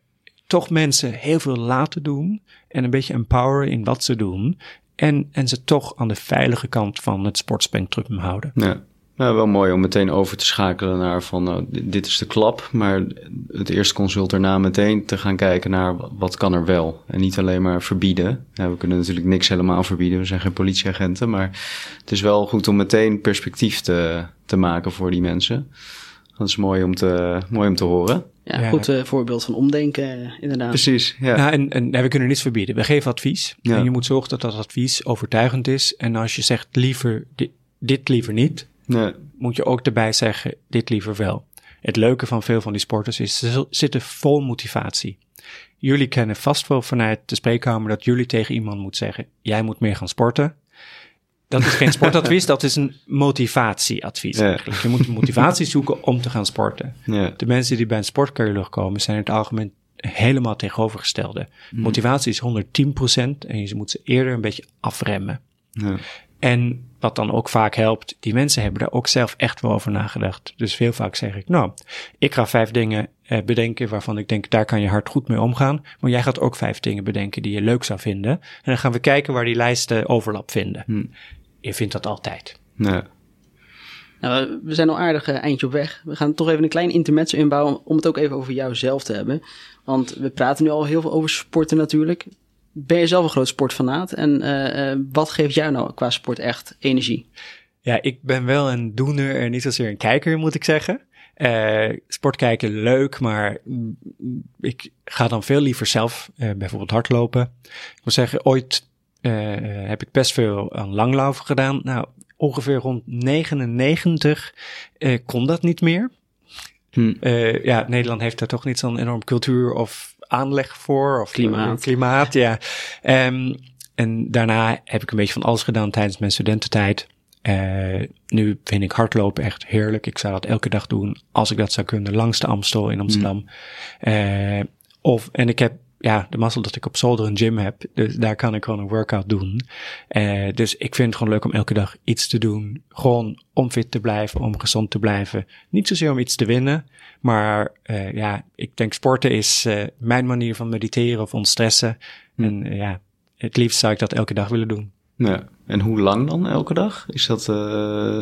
toch mensen heel veel laten doen en een beetje empoweren in wat ze doen. En, en ze toch aan de veilige kant van het sportspectrum houden. Ja. Nou, wel mooi om meteen over te schakelen naar van nou, dit is de klap, maar het eerste consult erna meteen te gaan kijken naar wat kan er wel. En niet alleen maar verbieden. We kunnen natuurlijk niks helemaal verbieden, we zijn geen politieagenten, maar het is wel goed om meteen perspectief te, te maken voor die mensen. Dat is mooi om te, mooi om te horen. Ja, Ja. goed eh, voorbeeld van omdenken, eh, inderdaad. Precies, ja. Nou, en, en nee, we kunnen niets verbieden. We geven advies. Ja. En je moet zorgen dat dat advies overtuigend is. En als je zegt liever di- dit liever niet, Nee, moet je ook erbij zeggen dit liever wel. Het leuke van veel van die sporters is ze zitten vol motivatie. Jullie kennen vast wel vanuit de spreekkamer dat jullie tegen iemand moet zeggen: jij moet meer gaan sporten. Dat is geen sportadvies, dat is een motivatieadvies Ja. eigenlijk. Je moet motivatie zoeken om te gaan sporten. ja. De mensen die bij een sportcardioloog komen zijn in het algemeen helemaal tegenovergestelde. Motivatie is 110% en je moet ze eerder een beetje afremmen. ja. En wat dan ook vaak helpt, die mensen hebben daar ook zelf echt wel over nagedacht. Dus veel vaak zeg ik, nou, ik ga vijf dingen eh, bedenken waarvan ik denk, daar kan je hard goed mee omgaan. Maar jij gaat ook vijf dingen bedenken die je leuk zou vinden. En dan gaan we kijken waar die lijsten overlap vinden. Hm. Je vindt dat altijd. Nee. Nou, we- zijn al aardig eh, eindje op weg. We gaan toch even een klein intermezzo inbouwen om het ook even over jou zelf te hebben. Want we praten nu al heel veel over sporten natuurlijk. Ben je zelf een groot sportfanaat? En eh, eh, wat geeft jou nou qua sport echt energie? Ja, ik ben wel een doener en niet zozeer een kijker, moet ik zeggen. Eh, sport kijken leuk, maar ik ga dan veel liever zelf eh, bijvoorbeeld hardlopen. Ik moet zeggen, ooit eh, heb ik best veel aan langlopen gedaan. Nou, ongeveer rond 99 eh, kon dat niet meer. Hm. Eh, ja, Nederland heeft daar toch niet zo'n enorm cultuur of aanleg voor. Of Klimaat. eh, klimaat, ja. Ehm, en daarna heb ik een beetje van alles gedaan tijdens mijn studententijd. Eh, nu vind ik hardlopen echt heerlijk. Ik zou dat elke dag doen als ik dat zou kunnen langs de Amstel in Amsterdam. Eh, of, en ik heb ja, de mazzel dat ik op zolder een gym heb. Dus daar kan ik gewoon een workout doen. Eh, dus ik vind het gewoon leuk om elke dag iets te doen. Gewoon om fit te blijven, om gezond te blijven. Niet zozeer om iets te winnen. Maar eh, ja, ik denk sporten is eh, mijn manier van mediteren of ontstressen. En ja, het liefst zou ik dat elke dag willen doen. Ja. En hoe lang dan elke dag? Is dat eh,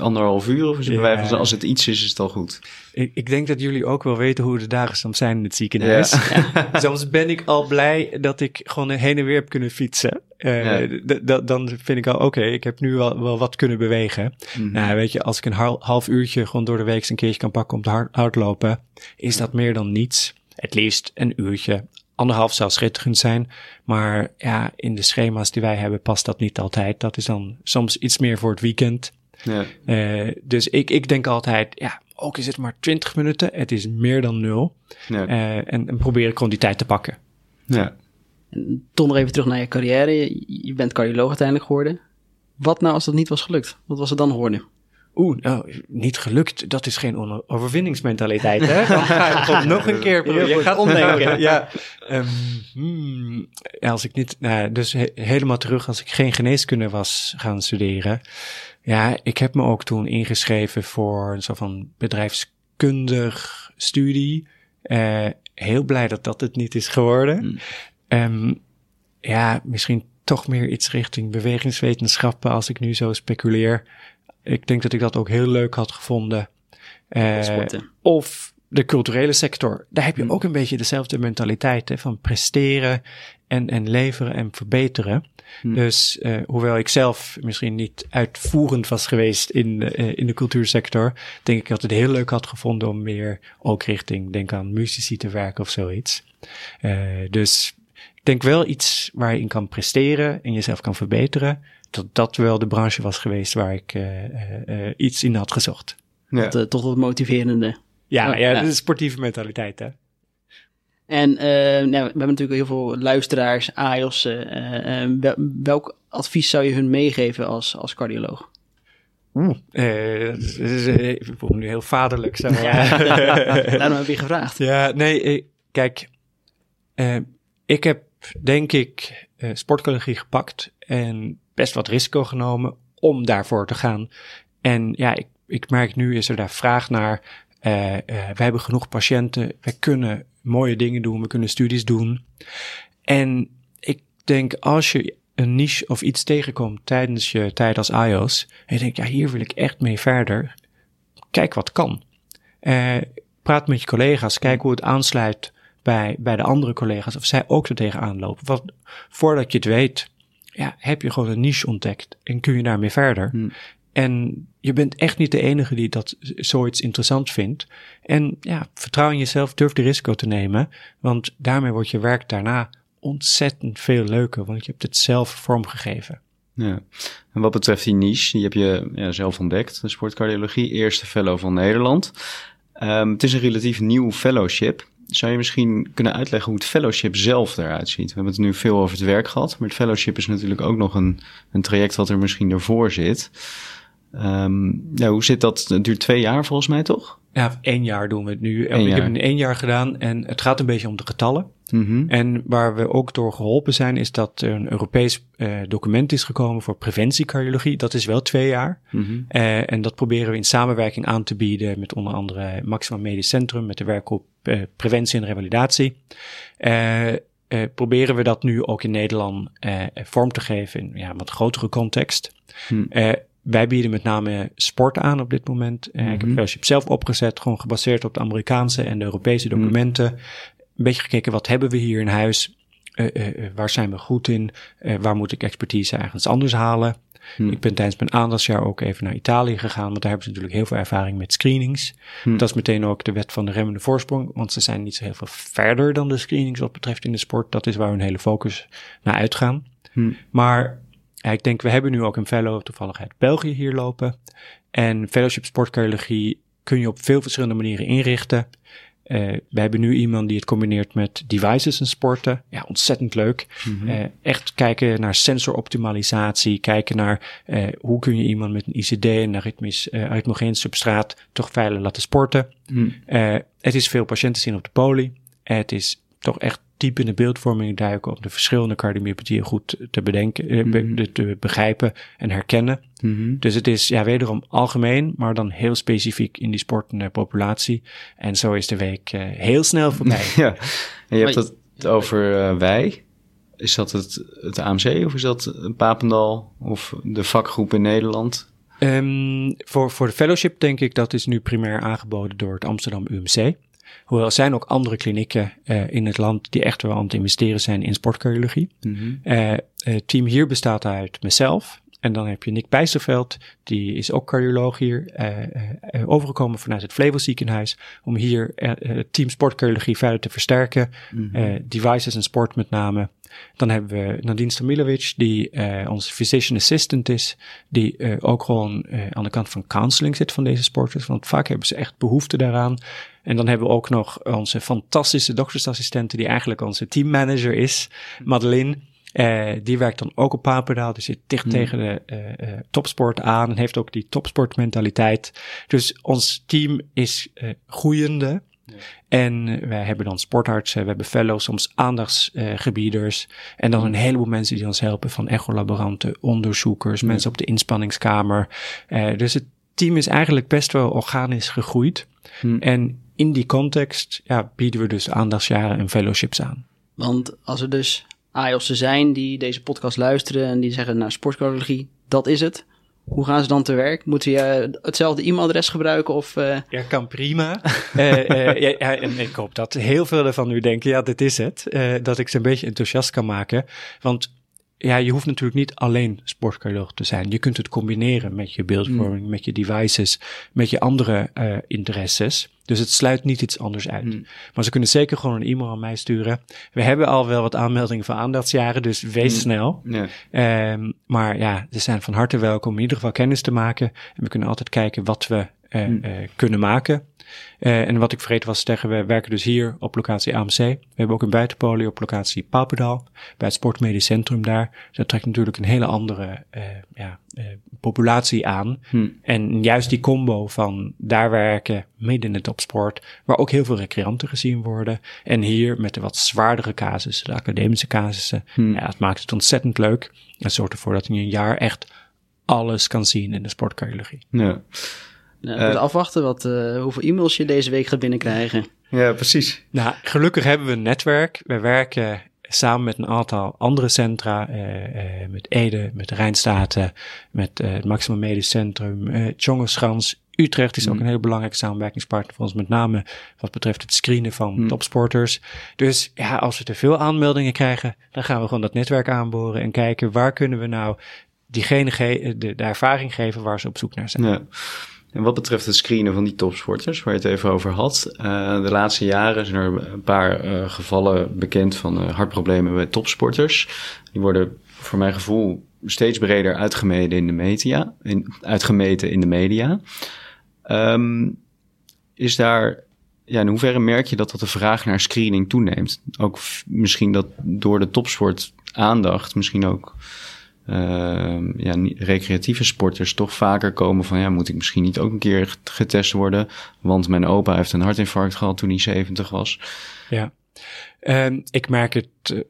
anderhalf uur? Of is het van Ja. als het iets is, is het al goed? Ik, ik denk dat jullie ook wel weten hoe de dagen soms zijn in het ziekenhuis. Soms ben ik al blij dat ik gewoon heen en weer heb kunnen fietsen. Eh, Ja. dan vind ik al, oké, ik heb nu wel, wel wat kunnen bewegen. Nou, weet je, als ik een hal- half uurtje gewoon door de week eens een keertje kan pakken om te hard, hardlopen, is dat meer dan niets. Het liefst een uurtje. Anderhalf zou schitterend zijn. Maar ja, in de schema's die wij hebben past dat niet altijd. Dat is dan soms iets meer voor het weekend. Ja. Eh, dus ik, ik denk altijd, ja, ook is het maar 20 minuten, het is meer dan nul. Ja. Eh, en, en probeer ik gewoon die tijd te pakken. ja. En toch nog even terug naar je carrière. Je, je bent cardioloog uiteindelijk geworden. Wat nou als dat niet was gelukt? Wat was er dan geworden? Oeh, nou, niet gelukt. Dat is geen overwinningsmentaliteit, hè? Dan ga je het gewoon nog een keer proberen. Je gaat omdenken. ja. Ehm, hmm, ja, als ik niet, nou, dus he- helemaal terug, als ik geen geneeskunde was gaan studeren. Ja, ik heb me ook toen ingeschreven voor een soort van bedrijfskundig studie. Eh, heel blij dat dat het niet is geworden. Hmm. Ehm, ja, misschien toch meer iets richting bewegingswetenschappen als ik nu zo speculeer. Ik denk dat ik dat ook heel leuk had gevonden. Eh, Sporten. of de culturele sector. Daar heb je Hmm. ook een beetje dezelfde mentaliteit hè, van presteren en, en leveren en verbeteren. Hmm. Dus eh, hoewel ik zelf misschien niet uitvoerend was geweest in, eh, in de cultuursector, denk ik dat het heel leuk had gevonden om meer ook richting, denk aan muzici te werken of zoiets. Eh, dus ik denk wel iets waar je in kan presteren en jezelf kan verbeteren. Dat dat wel de branche was geweest waar ik eh, eh, eh, iets in had gezocht. Ja. Dat, toch wat motiverende. Ja, Oh, ja, ja. is sportieve mentaliteit, hè? En eh, nou, we hebben natuurlijk heel veel luisteraars, AIOS. wel- welk advies zou je hun meegeven als, als cardioloog? Oeh. Eh, dat is- eh, ik nu heel vaderlijk. Zo. Daarom heb je gevraagd. Ja, nee, kijk, eh, ik heb denk ik eh sportcologie gepakt en best wat risico genomen om daarvoor te gaan. En ja, ik, ik merk nu is er daar vraag naar. Eh eh, wij hebben genoeg patiënten, wij kunnen mooie dingen doen, we kunnen studies doen. En ik denk als je een niche of iets tegenkomt tijdens je tijd als iOS. En je denkt, ja, hier wil ik echt mee verder. Kijk wat kan. Uh, praat met je collega's. Kijk hoe het aansluit bij, bij de andere collega's. Of zij ook er tegenaan lopen. Want voordat je het weet, ja, heb je gewoon een niche ontdekt. En kun je daarmee verder. Hmm. En je bent echt niet de enige die dat zoiets interessant vindt. En ja, vertrouw in jezelf, durf de risico te nemen. Want daarmee wordt je werk daarna ontzettend veel leuker. Want je hebt het zelf vormgegeven. Ja, en wat betreft die niche, die heb je ja, zelf ontdekt, de sportcardiologie, eerste fellow van Nederland. Um, het is een relatief nieuw fellowship. Zou je misschien kunnen uitleggen hoe het fellowship zelf eruit ziet? We hebben het nu veel over het werk gehad, maar het fellowship is natuurlijk ook nog een, een traject wat er misschien ervoor zit. Um, ja, hoe zit dat? Het duurt twee jaar volgens mij, toch? Ja, één jaar doen we het nu. ik heb het in één jaar gedaan en het gaat een beetje om de getallen. Mm En waar we ook door geholpen zijn, is dat er een Europees uh, document is gekomen voor preventiecardiologie. Dat is wel twee jaar. Mm uh, en dat proberen we in samenwerking aan te bieden met onder andere Maxima Medisch Centrum, met de werkgroep uh, Preventie en Revalidatie. proberen we dat nu ook in Nederland vorm te geven in ja, wat grotere context. Mm. Wij bieden met name sport aan op dit moment. Uh, Ik heb Fellowship mhm. zelf opgezet, gewoon gebaseerd op de Amerikaanse en de Europese mhm. documenten. Een beetje gekeken, wat hebben we hier in huis? Uh, uh, waar zijn we goed in? waar moet ik expertise ergens anders halen? Hmm. Ik ben tijdens mijn aandachtsjaar ook even naar Italië gegaan, want daar hebben ze natuurlijk heel veel ervaring met screenings. Hmm. Dat is meteen ook de wet van de remmende voorsprong, want ze zijn niet zo heel veel verder dan de screenings wat betreft in de sport. Dat is waar hun hele focus naar uitgaan. Hmm. Maar ik denk, we hebben nu ook een fellow toevallig uit België hier lopen. En fellowship sportcardiologie kun je op veel verschillende manieren inrichten. Uh, we hebben nu iemand die het combineert met devices en sporten. Ja, ontzettend leuk. Mm uh, echt kijken naar sensoroptimalisatie. Kijken naar uh, hoe kun je iemand met een ICD en aritmisch, aritmogeen substraat toch veilig laten sporten. Mm. het is veel patiënten zien op de poli. het is toch echt diep in de beeldvorming duiken om de verschillende cardiomyopatieën goed te bedenken, mm -hmm. te begrijpen en herkennen. Mm -hmm. Dus het is ja wederom algemeen, maar dan heel specifiek in die sportende populatie. En zo is de week uh, heel snel voorbij. ja, en je hebt het over uh, wij. Is dat het, het AMC of is dat Papendal of de vakgroep in Nederland? Um, voor, voor de fellowship denk ik dat is nu primair aangeboden door het Amsterdam UMC. Hoewel er zijn ook andere klinieken uh, in het land die echt wel aan het investeren zijn in sportcardiologie. Mm -hmm. uh, het team hier bestaat uit mezelf. En dan heb je Nick Bijsterveld, die is ook cardioloog hier, uh, overgekomen vanuit het Flevo ziekenhuis, om hier het team sportcardiologie verder te versterken. Mm -hmm. devices en sport met name. Dan hebben we Nadine Stamilovic, die uh, onze physician assistant is, die uh, ook gewoon uh, aan de kant van counseling zit van deze sporters, want vaak hebben ze echt behoefte daaraan. En dan hebben we ook nog onze fantastische doktersassistente, die eigenlijk onze teammanager is, Madeline. Uh, die werkt dan ook op Papendaal, die zit dicht hmm. tegen de uh, uh, topsport aan en heeft ook die topsportmentaliteit. Dus ons team is groeiende. En wij hebben dan sportartsen, we hebben fellows, soms aandachtsgebieders. en dan een heleboel mensen die ons helpen, van echolaboranten, onderzoekers, mensen op de inspanningskamer. dus het team is eigenlijk best wel organisch gegroeid. Hmm. En in die context ja, bieden we dus aandachtsjaren en fellowships aan. Want als er dus AIOS'en zijn die deze podcast luisteren en die zeggen, nou, sportcardiologie, dat is het. Hoe gaan ze dan te werk? Moeten je hetzelfde e-mailadres gebruiken? Of, uh... Ja, kan prima. uh, uh, ja, en ik hoop dat heel veel van u denken, ja, dit is het. dat ik ze een beetje enthousiast kan maken. Want ja, je hoeft natuurlijk niet alleen sportcardioloog te zijn. Je kunt het combineren met je beeldvorming, mm. met je devices, met je andere uh, interesses. Dus het sluit niet iets anders uit. Mm. Maar ze kunnen zeker gewoon een e-mail aan mij sturen. We hebben al wel wat aanmeldingen voor aandachtsjaren, dus wees mm. snel. Yeah. Um, maar ja, ze zijn van harte welkom in ieder geval kennis te maken. En we kunnen altijd kijken wat we uh, kunnen maken. Uh, en wat ik vergeten was te zeggen, we werken dus hier op locatie AMC. We hebben ook een buitenpolie op locatie Papendal, bij het Sportmedisch Centrum daar. Dat trekt natuurlijk een hele andere ja, populatie aan. Hm. En juist die combo van daar werken, midden in de topsport, waar ook heel veel recreanten gezien worden. En hier met de wat zwaardere casussen, de academische casussen. Hm. Ja, het maakt het ontzettend leuk. Het zorgt ervoor dat je een jaar echt alles kan zien in de sportcardiologie. Ja. Nou, uh, afwachten wat, uh, hoeveel e-mails je deze week gaat binnenkrijgen. Ja, precies. Nou, gelukkig hebben we een netwerk. We werken samen met een aantal andere centra, met Ede, met Rijnstaten, met het Maximum Medisch Centrum, uh, Utrecht is ook mm. een heel belangrijke samenwerkingspartner voor ons, met name wat betreft het screenen van mm. topsporters. Dus ja, als we te veel aanmeldingen krijgen, dan gaan we gewoon dat netwerk aanboren en kijken waar kunnen we nou diegene de, de ervaring geven waar ze op zoek naar zijn. Ja. En wat betreft het screenen van die topsporters, waar je het even over had. Uh, de laatste jaren zijn er een paar uh, gevallen bekend van uh, hartproblemen bij topsporters. Die worden voor mijn gevoel steeds breder uitgemeten in de media. In, uitgemeten in de media. Um, is daar, ja, in hoeverre merk je dat, dat de vraag naar screening toeneemt? Ook misschien dat door de topsport aandacht, misschien ook uh, ja, recreatieve sporters toch vaker komen van ja, moet ik misschien niet ook een keer getest worden? Want mijn opa heeft een hartinfarct gehad toen hij 70 was. Ja, uh, ik merk het uh,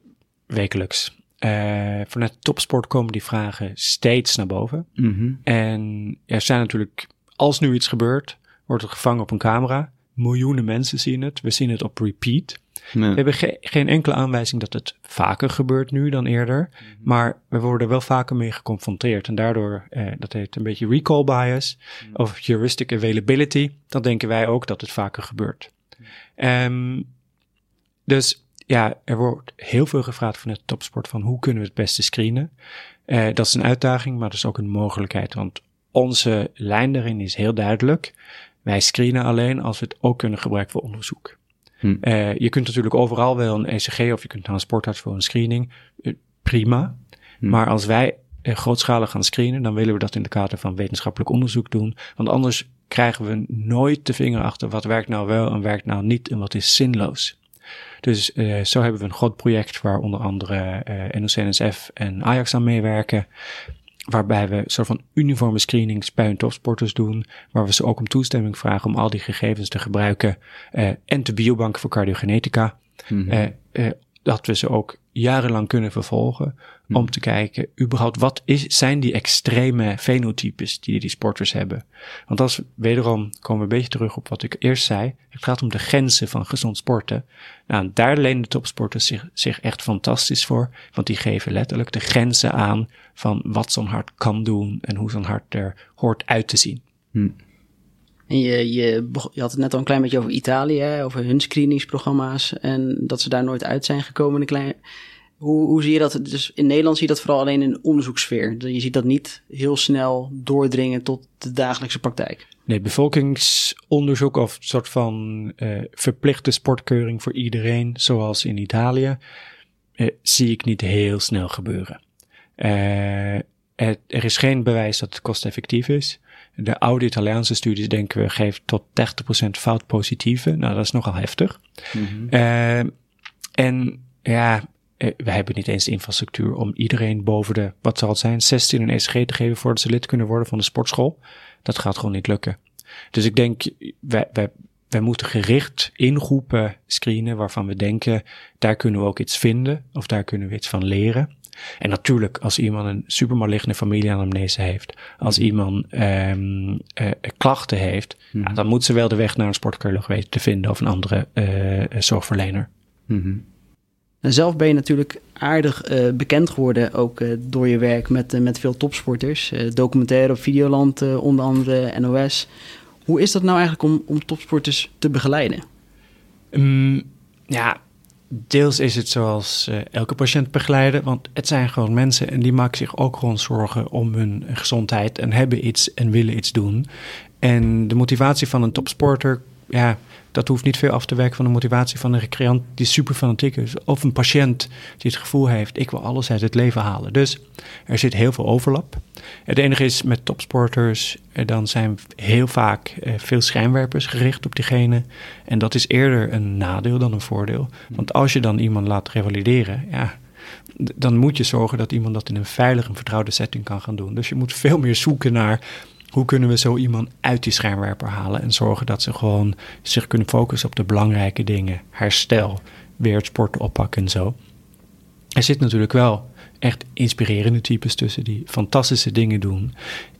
wekelijks. Uh, vanuit topsport komen die vragen steeds naar boven. Mm -hmm. En er zijn natuurlijk als nu iets gebeurt, wordt het gevangen op een camera. Miljoenen mensen zien het. We zien het op repeat. We hebben geen enkele aanwijzing dat het vaker gebeurt nu dan eerder. Mhm. Maar we worden wel vaker mee geconfronteerd. En daardoor, eh, dat heet een beetje recall bias mhm. of heuristic availability. Dan denken wij ook dat het vaker gebeurt. Um, dus ja, er wordt heel veel gevraagd van het topsport van hoe kunnen we het beste screenen. Uh, dat is een uitdaging, maar dat is ook een mogelijkheid. Want onze lijn daarin is heel duidelijk. Wij screenen alleen als we het ook kunnen gebruiken voor onderzoek. Hm. Uh, je kunt natuurlijk overal wel een ECG of je kunt naar een sportarts voor een screening. Uh, prima. Hm. Maar als wij uh, grootschalig gaan screenen, dan willen we dat in de kader van wetenschappelijk onderzoek doen. Want anders krijgen we nooit de vinger achter wat werkt nou wel en werkt nou niet en wat is zinloos. Dus uh, zo hebben we een groot project waar onder andere uh, NOC-NSF en Ajax aan meewerken waarbij we een soort van uniforme screenings bij hun topsporters doen, waar we ze ook om toestemming vragen om al die gegevens te gebruiken uh, en te biobanken voor cardiogenetica. Mm -hmm. uh, dat we ze ook jarenlang kunnen vervolgen. Om hmm. te kijken, überhaupt, wat is, zijn die extreme fenotypes die die sporters hebben? Want als wederom komen we een beetje terug op wat ik eerst zei. Het gaat om de grenzen van gezond sporten. Nou, daar lenen de topsporters zich, zich echt fantastisch voor. Want die geven letterlijk de grenzen aan van wat zo'n hart kan doen en hoe zo'n hart er hoort uit te zien. Hmm. En je, je, je had het net al een klein beetje over Italië, over hun screeningsprogramma's en dat ze daar nooit uit zijn gekomen. Klein, hoe, hoe zie je dat? Dus in Nederland zie je dat vooral alleen in de onderzoekssfeer. Je ziet dat niet heel snel doordringen tot de dagelijkse praktijk. Nee, bevolkingsonderzoek of soort van uh, verplichte sportkeuring voor iedereen, zoals in Italië, uh, zie ik niet heel snel gebeuren. Uh, er is geen bewijs dat het kosteffectief is. De oude Italiaanse studies, denken we, geven tot 30% fout positieve. Nou, dat is nogal heftig. Mm en ja, eh, we hebben niet eens de infrastructuur om iedereen boven de, wat zal het zijn, 16 een ECG te geven voordat ze lid kunnen worden van de sportschool. Dat gaat gewoon niet lukken. Dus ik denk, wij, wij, wij moeten gericht ingroepen screenen waarvan we denken, daar kunnen we ook iets vinden of daar kunnen we iets van leren. En natuurlijk, als iemand een supermaligne familieanamnese heeft, als mhm. iemand um, uh, klachten heeft, mm -hmm. dan moet ze wel de weg naar een sportcardioloog weten te vinden of een andere uh, zorgverlener. Mm -hmm. En zelf ben je natuurlijk aardig uh, bekend geworden, ook uh, door je werk met, uh, met veel topsporters. documentaire op Videoland, onder andere NOS. Hoe is dat nou eigenlijk om, om topsporters te begeleiden? Um, ja, deels is het zoals elke patiënt begeleiden, want het zijn gewoon mensen en die maken zich ook gewoon zorgen om hun gezondheid en hebben iets en willen iets doen. En de motivatie van een topsporter, ja, dat hoeft niet veel af te werken van de motivatie van een recreant die super fanatiek is. Of een patiënt die het gevoel heeft, ik wil alles uit het leven halen. Dus er zit heel veel overlap. Het enige is met topsporters, eh, dan zijn heel vaak eh, veel schijnwerpers gericht op diegene. En dat is eerder een nadeel dan een voordeel. Want als je dan iemand laat revalideren, ja, dan moet je zorgen dat iemand dat in een veilige en vertrouwde setting kan gaan doen. Dus je moet veel meer zoeken naar hoe kunnen we zo iemand uit die schermwerper halen en zorgen dat ze gewoon zich kunnen focussen op de belangrijke dingen, herstel, weer het sporten oppakken en zo. Er zit natuurlijk wel echt inspirerende types tussen die fantastische dingen doen.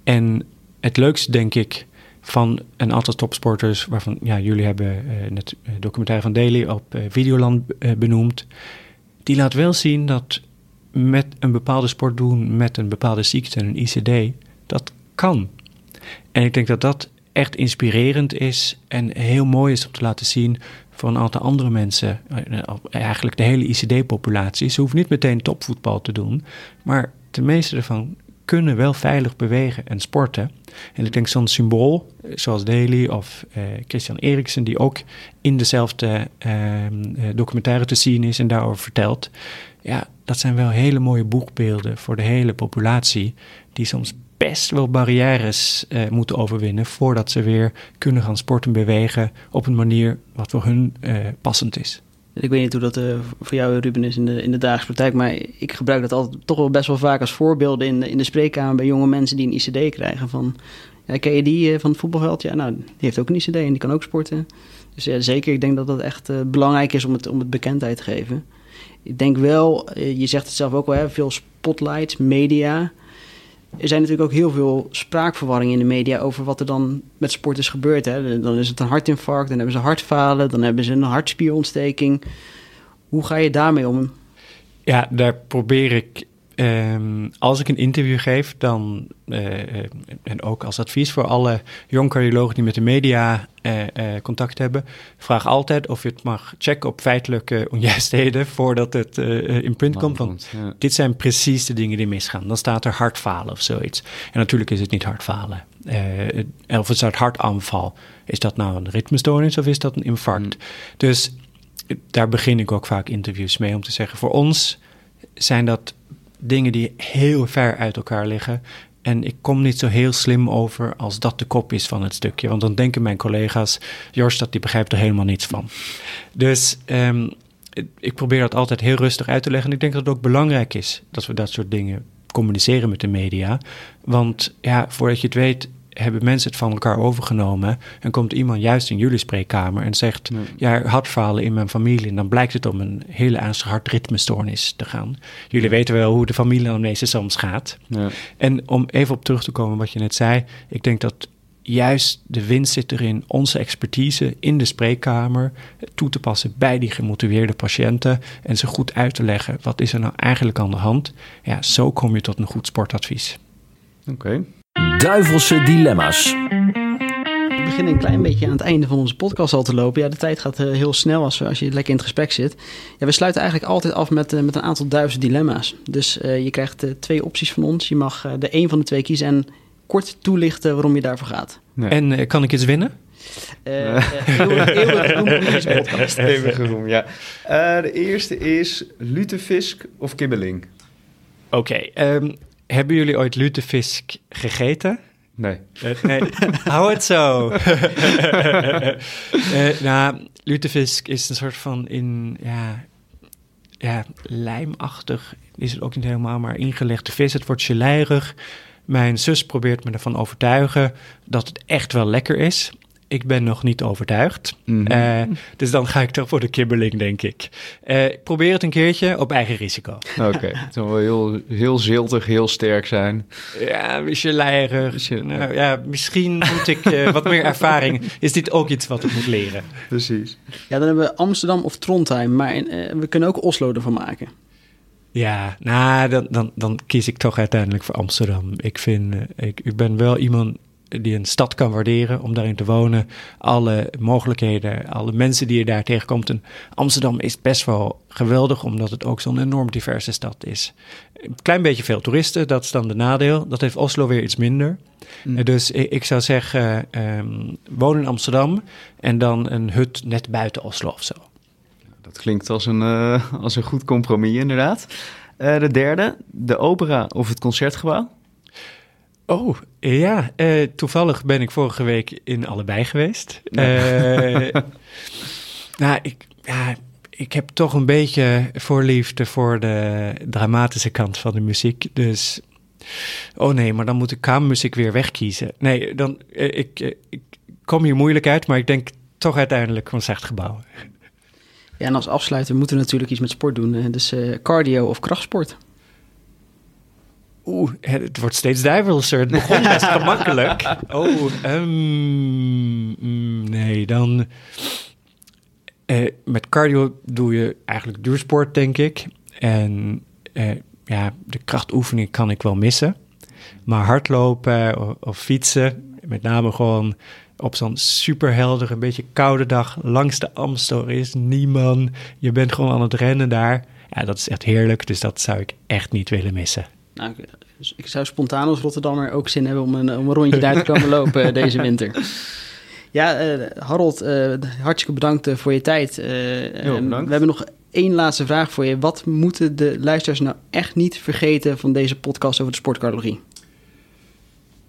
En het leukste, denk ik, van een aantal topsporters, waarvan ja, jullie hebben uh, net documentaire van Daily op uh, Videoland benoemd die laat wel zien dat met een bepaalde sport doen, met een bepaalde ziekte, een ICD, dat kan. En ik denk dat dat echt inspirerend is en heel mooi is om te laten zien voor een aantal andere mensen, eh, eigenlijk de hele ICD-populatie. Ze hoeven niet meteen topvoetbal te doen, maar de meeste ervan kunnen wel veilig bewegen en sporten. En ik denk zo'n symbool, eh, zoals Daly of uh, Christian Eriksen, die ook in dezelfde uh, documentaire te zien is en daarover vertelt. Ja, dat zijn wel hele mooie boekbeelden voor de hele populatie, die soms best wel barrières uh, moeten overwinnen voordat ze weer kunnen gaan sporten bewegen op een manier wat voor hun passend is. Ik weet niet hoe dat uh, voor jou, Ruben, is in de, in de dagelijkse praktijk. Maar ik gebruik dat altijd toch wel best wel vaak als voorbeelden in in de spreekkamer bij jonge mensen die een ICD krijgen. Van, ja, ken je die van het voetbalveld? Ja, nou, die heeft ook een ICD en die kan ook sporten. Dus ja, zeker, ik denk dat dat echt belangrijk is om het, om het bekendheid te geven. Ik denk wel, je zegt het zelf ook wel, hè, veel spotlights, media er zijn natuurlijk ook heel veel spraakverwarring in de media over wat er dan met sporters gebeurt. Hè. Dan is het een hartinfarct, dan hebben ze hartfalen, dan hebben ze een hartspierontsteking. Hoe ga je daarmee om? Ja, daar probeer ik Um, als ik een interview geef, dan, uh, en ook als advies voor alle jong cardiologen die met de media uh, contact hebben, vraag altijd of je het mag checken op feitelijke onjuistheden voordat het in punt komt. Want ja. dit zijn precies de dingen die misgaan. Dan staat er hartfalen of zoiets. En natuurlijk is het niet hartfalen. of het staat hartaanval. Is dat nou een ritmestoornis of is dat een infarct? Mm. Dus daar begin ik ook vaak interviews mee om te zeggen: voor ons zijn dat dingen die heel ver uit elkaar liggen. En ik kom niet zo heel slim over als dat de kop is van het stukje. Want dan denken mijn collega's, Jorstad die begrijpt er helemaal niets van. Dus um, ik probeer dat altijd heel rustig uit te leggen. En ik denk dat het ook belangrijk is dat we dat soort dingen communiceren met de media. Want ja, voordat je het weet, hebben mensen het van elkaar overgenomen. En komt iemand juist in jullie spreekkamer en zegt: Ja, hartfalen in mijn familie. En dan blijkt het om een hele ernstige hartritmestoornis te gaan. Jullie weten wel hoe de familie soms gaat. Ja. En om even op terug te komen wat je net zei. Ik denk dat juist de winst zit erin onze expertise in de spreekkamer toe te passen bij die gemotiveerde patiënten en ze goed uit te leggen wat is er nou eigenlijk aan de hand. Ja, zo kom je tot een goed sportadvies. Oké. Duivelse dilemma's. We beginnen een klein beetje aan het einde van onze podcast al te lopen. Ja, de tijd gaat uh, heel snel als, als je lekker in het gesprek zit. Ja, we sluiten eigenlijk altijd af met, uh, met een aantal duivelse dilemma's. Dus uh, je krijgt twee opties van ons. Je mag de een van de twee kiezen en kort toelichten waarom je daarvoor gaat. Nee. En kan ik iets winnen? eeuwig roem. Eeuwig ja. de eerste is lutefisk of kibbeling? Oké, okay, um, hebben jullie ooit lutefisk gegeten? Nee. Uh, nee. Hou het zo. uh, nou, lutefisk is een soort van in, ja, ja, lijmachtig is het ook niet helemaal, maar ingelegde vis. Het wordt geleirig. Mijn zus probeert me ervan overtuigen dat het echt wel lekker is ik ben nog niet overtuigd. Mhm. Eh, dus dan ga ik toch voor de kibbeling, denk ik. Uh, probeer het een keertje op eigen risico. Oké, okay. het zal wel heel, heel ziltig, heel sterk zijn. Ja, misjeleirig. Nou, ja, misschien moet ik uh, wat meer ervaring. Is dit ook iets wat ik moet leren? Precies. Ja, dan hebben we Amsterdam of Trondheim. Maar we kunnen ook Oslo ervan maken. Ja, nou, dan, dan, dan kies ik toch uiteindelijk voor Amsterdam. Ik vind, ik, ik ben wel iemand die een stad kan waarderen om daarin te wonen. Alle mogelijkheden, alle mensen die je daar tegenkomt. En Amsterdam is best wel geweldig, omdat het ook zo'n enorm diverse stad is. Een klein beetje veel toeristen, dat is dan de nadeel. Dat heeft Oslo weer iets minder. Mm. Dus ik, zou zeggen, um, woon in Amsterdam en dan een hut net buiten Oslo of zo. Dat klinkt als een, uh, als een goed compromis, inderdaad. Uh, de derde, de opera of het concertgebouw? Oh, ja. Uh, toevallig ben ik vorige week in allebei geweest. Uh, nou, ik, ja, ik heb toch een beetje voorliefde voor de dramatische kant van de muziek. Dus, oh nee, maar dan moet ik kamermuziek weer wegkiezen. Nee, dan, uh, ik, ik kom hier moeilijk uit, maar ik denk toch uiteindelijk concertgebouw. Ja, en als afsluiter moeten we natuurlijk iets met sport doen. Dus cardio of krachtsport. Oeh, het wordt steeds diverser. Het begon best gemakkelijk. Oh, um, nee, dan... Eh, met cardio doe je eigenlijk duursport, denk ik. En eh, ja, de krachtoefening kan ik wel missen. Maar hardlopen of, of fietsen, met name gewoon op zo'n superhelder, een beetje koude dag langs de Amstel. Is niemand. Je bent gewoon aan het rennen daar. Ja, dat is echt heerlijk. Dus dat zou ik echt niet willen missen. Nou, ik- ik zou spontaan als Rotterdammer ook zin hebben om een, om een rondje daar te komen lopen eh, deze winter. Ja, eh, Harold, eh, hartstikke bedankt voor je tijd. Eh, bedankt. we hebben nog één laatste vraag voor je. Wat moeten de luisteraars nou echt niet vergeten van deze podcast over de sportcardiologie?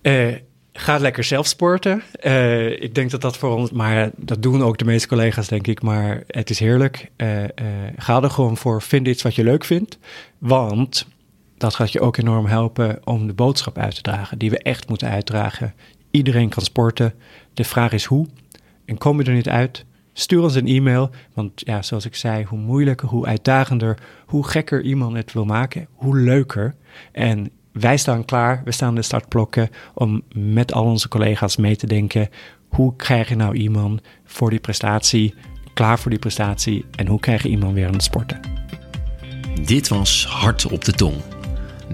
Eh, ga lekker zelf sporten. Eh, ik denk dat dat voor ons, maar dat doen ook de meeste collega's, denk ik. Maar het is heerlijk. Eh, eh, ga er gewoon voor. Vind iets wat je leuk vindt. Want dat gaat je ook enorm helpen om de boodschap uit te dragen, die we echt moeten uitdragen. Iedereen kan sporten. De vraag is hoe. En kom je er niet uit? Stuur ons een e-mail. Want ja, zoals ik zei, hoe moeilijker, hoe uitdagender, hoe gekker iemand het wil maken, hoe leuker. En wij staan klaar, we staan de startblokken om met al onze collega's mee te denken. Hoe krijg je nou iemand voor die prestatie, klaar voor die prestatie en hoe krijg je iemand weer aan het sporten? Dit was Hart op de Tong.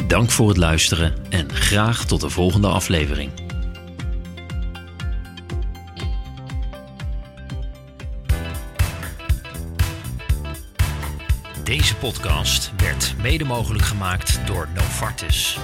Dank voor het luisteren en graag tot de volgende aflevering. Deze podcast werd mede mogelijk gemaakt door Novartis.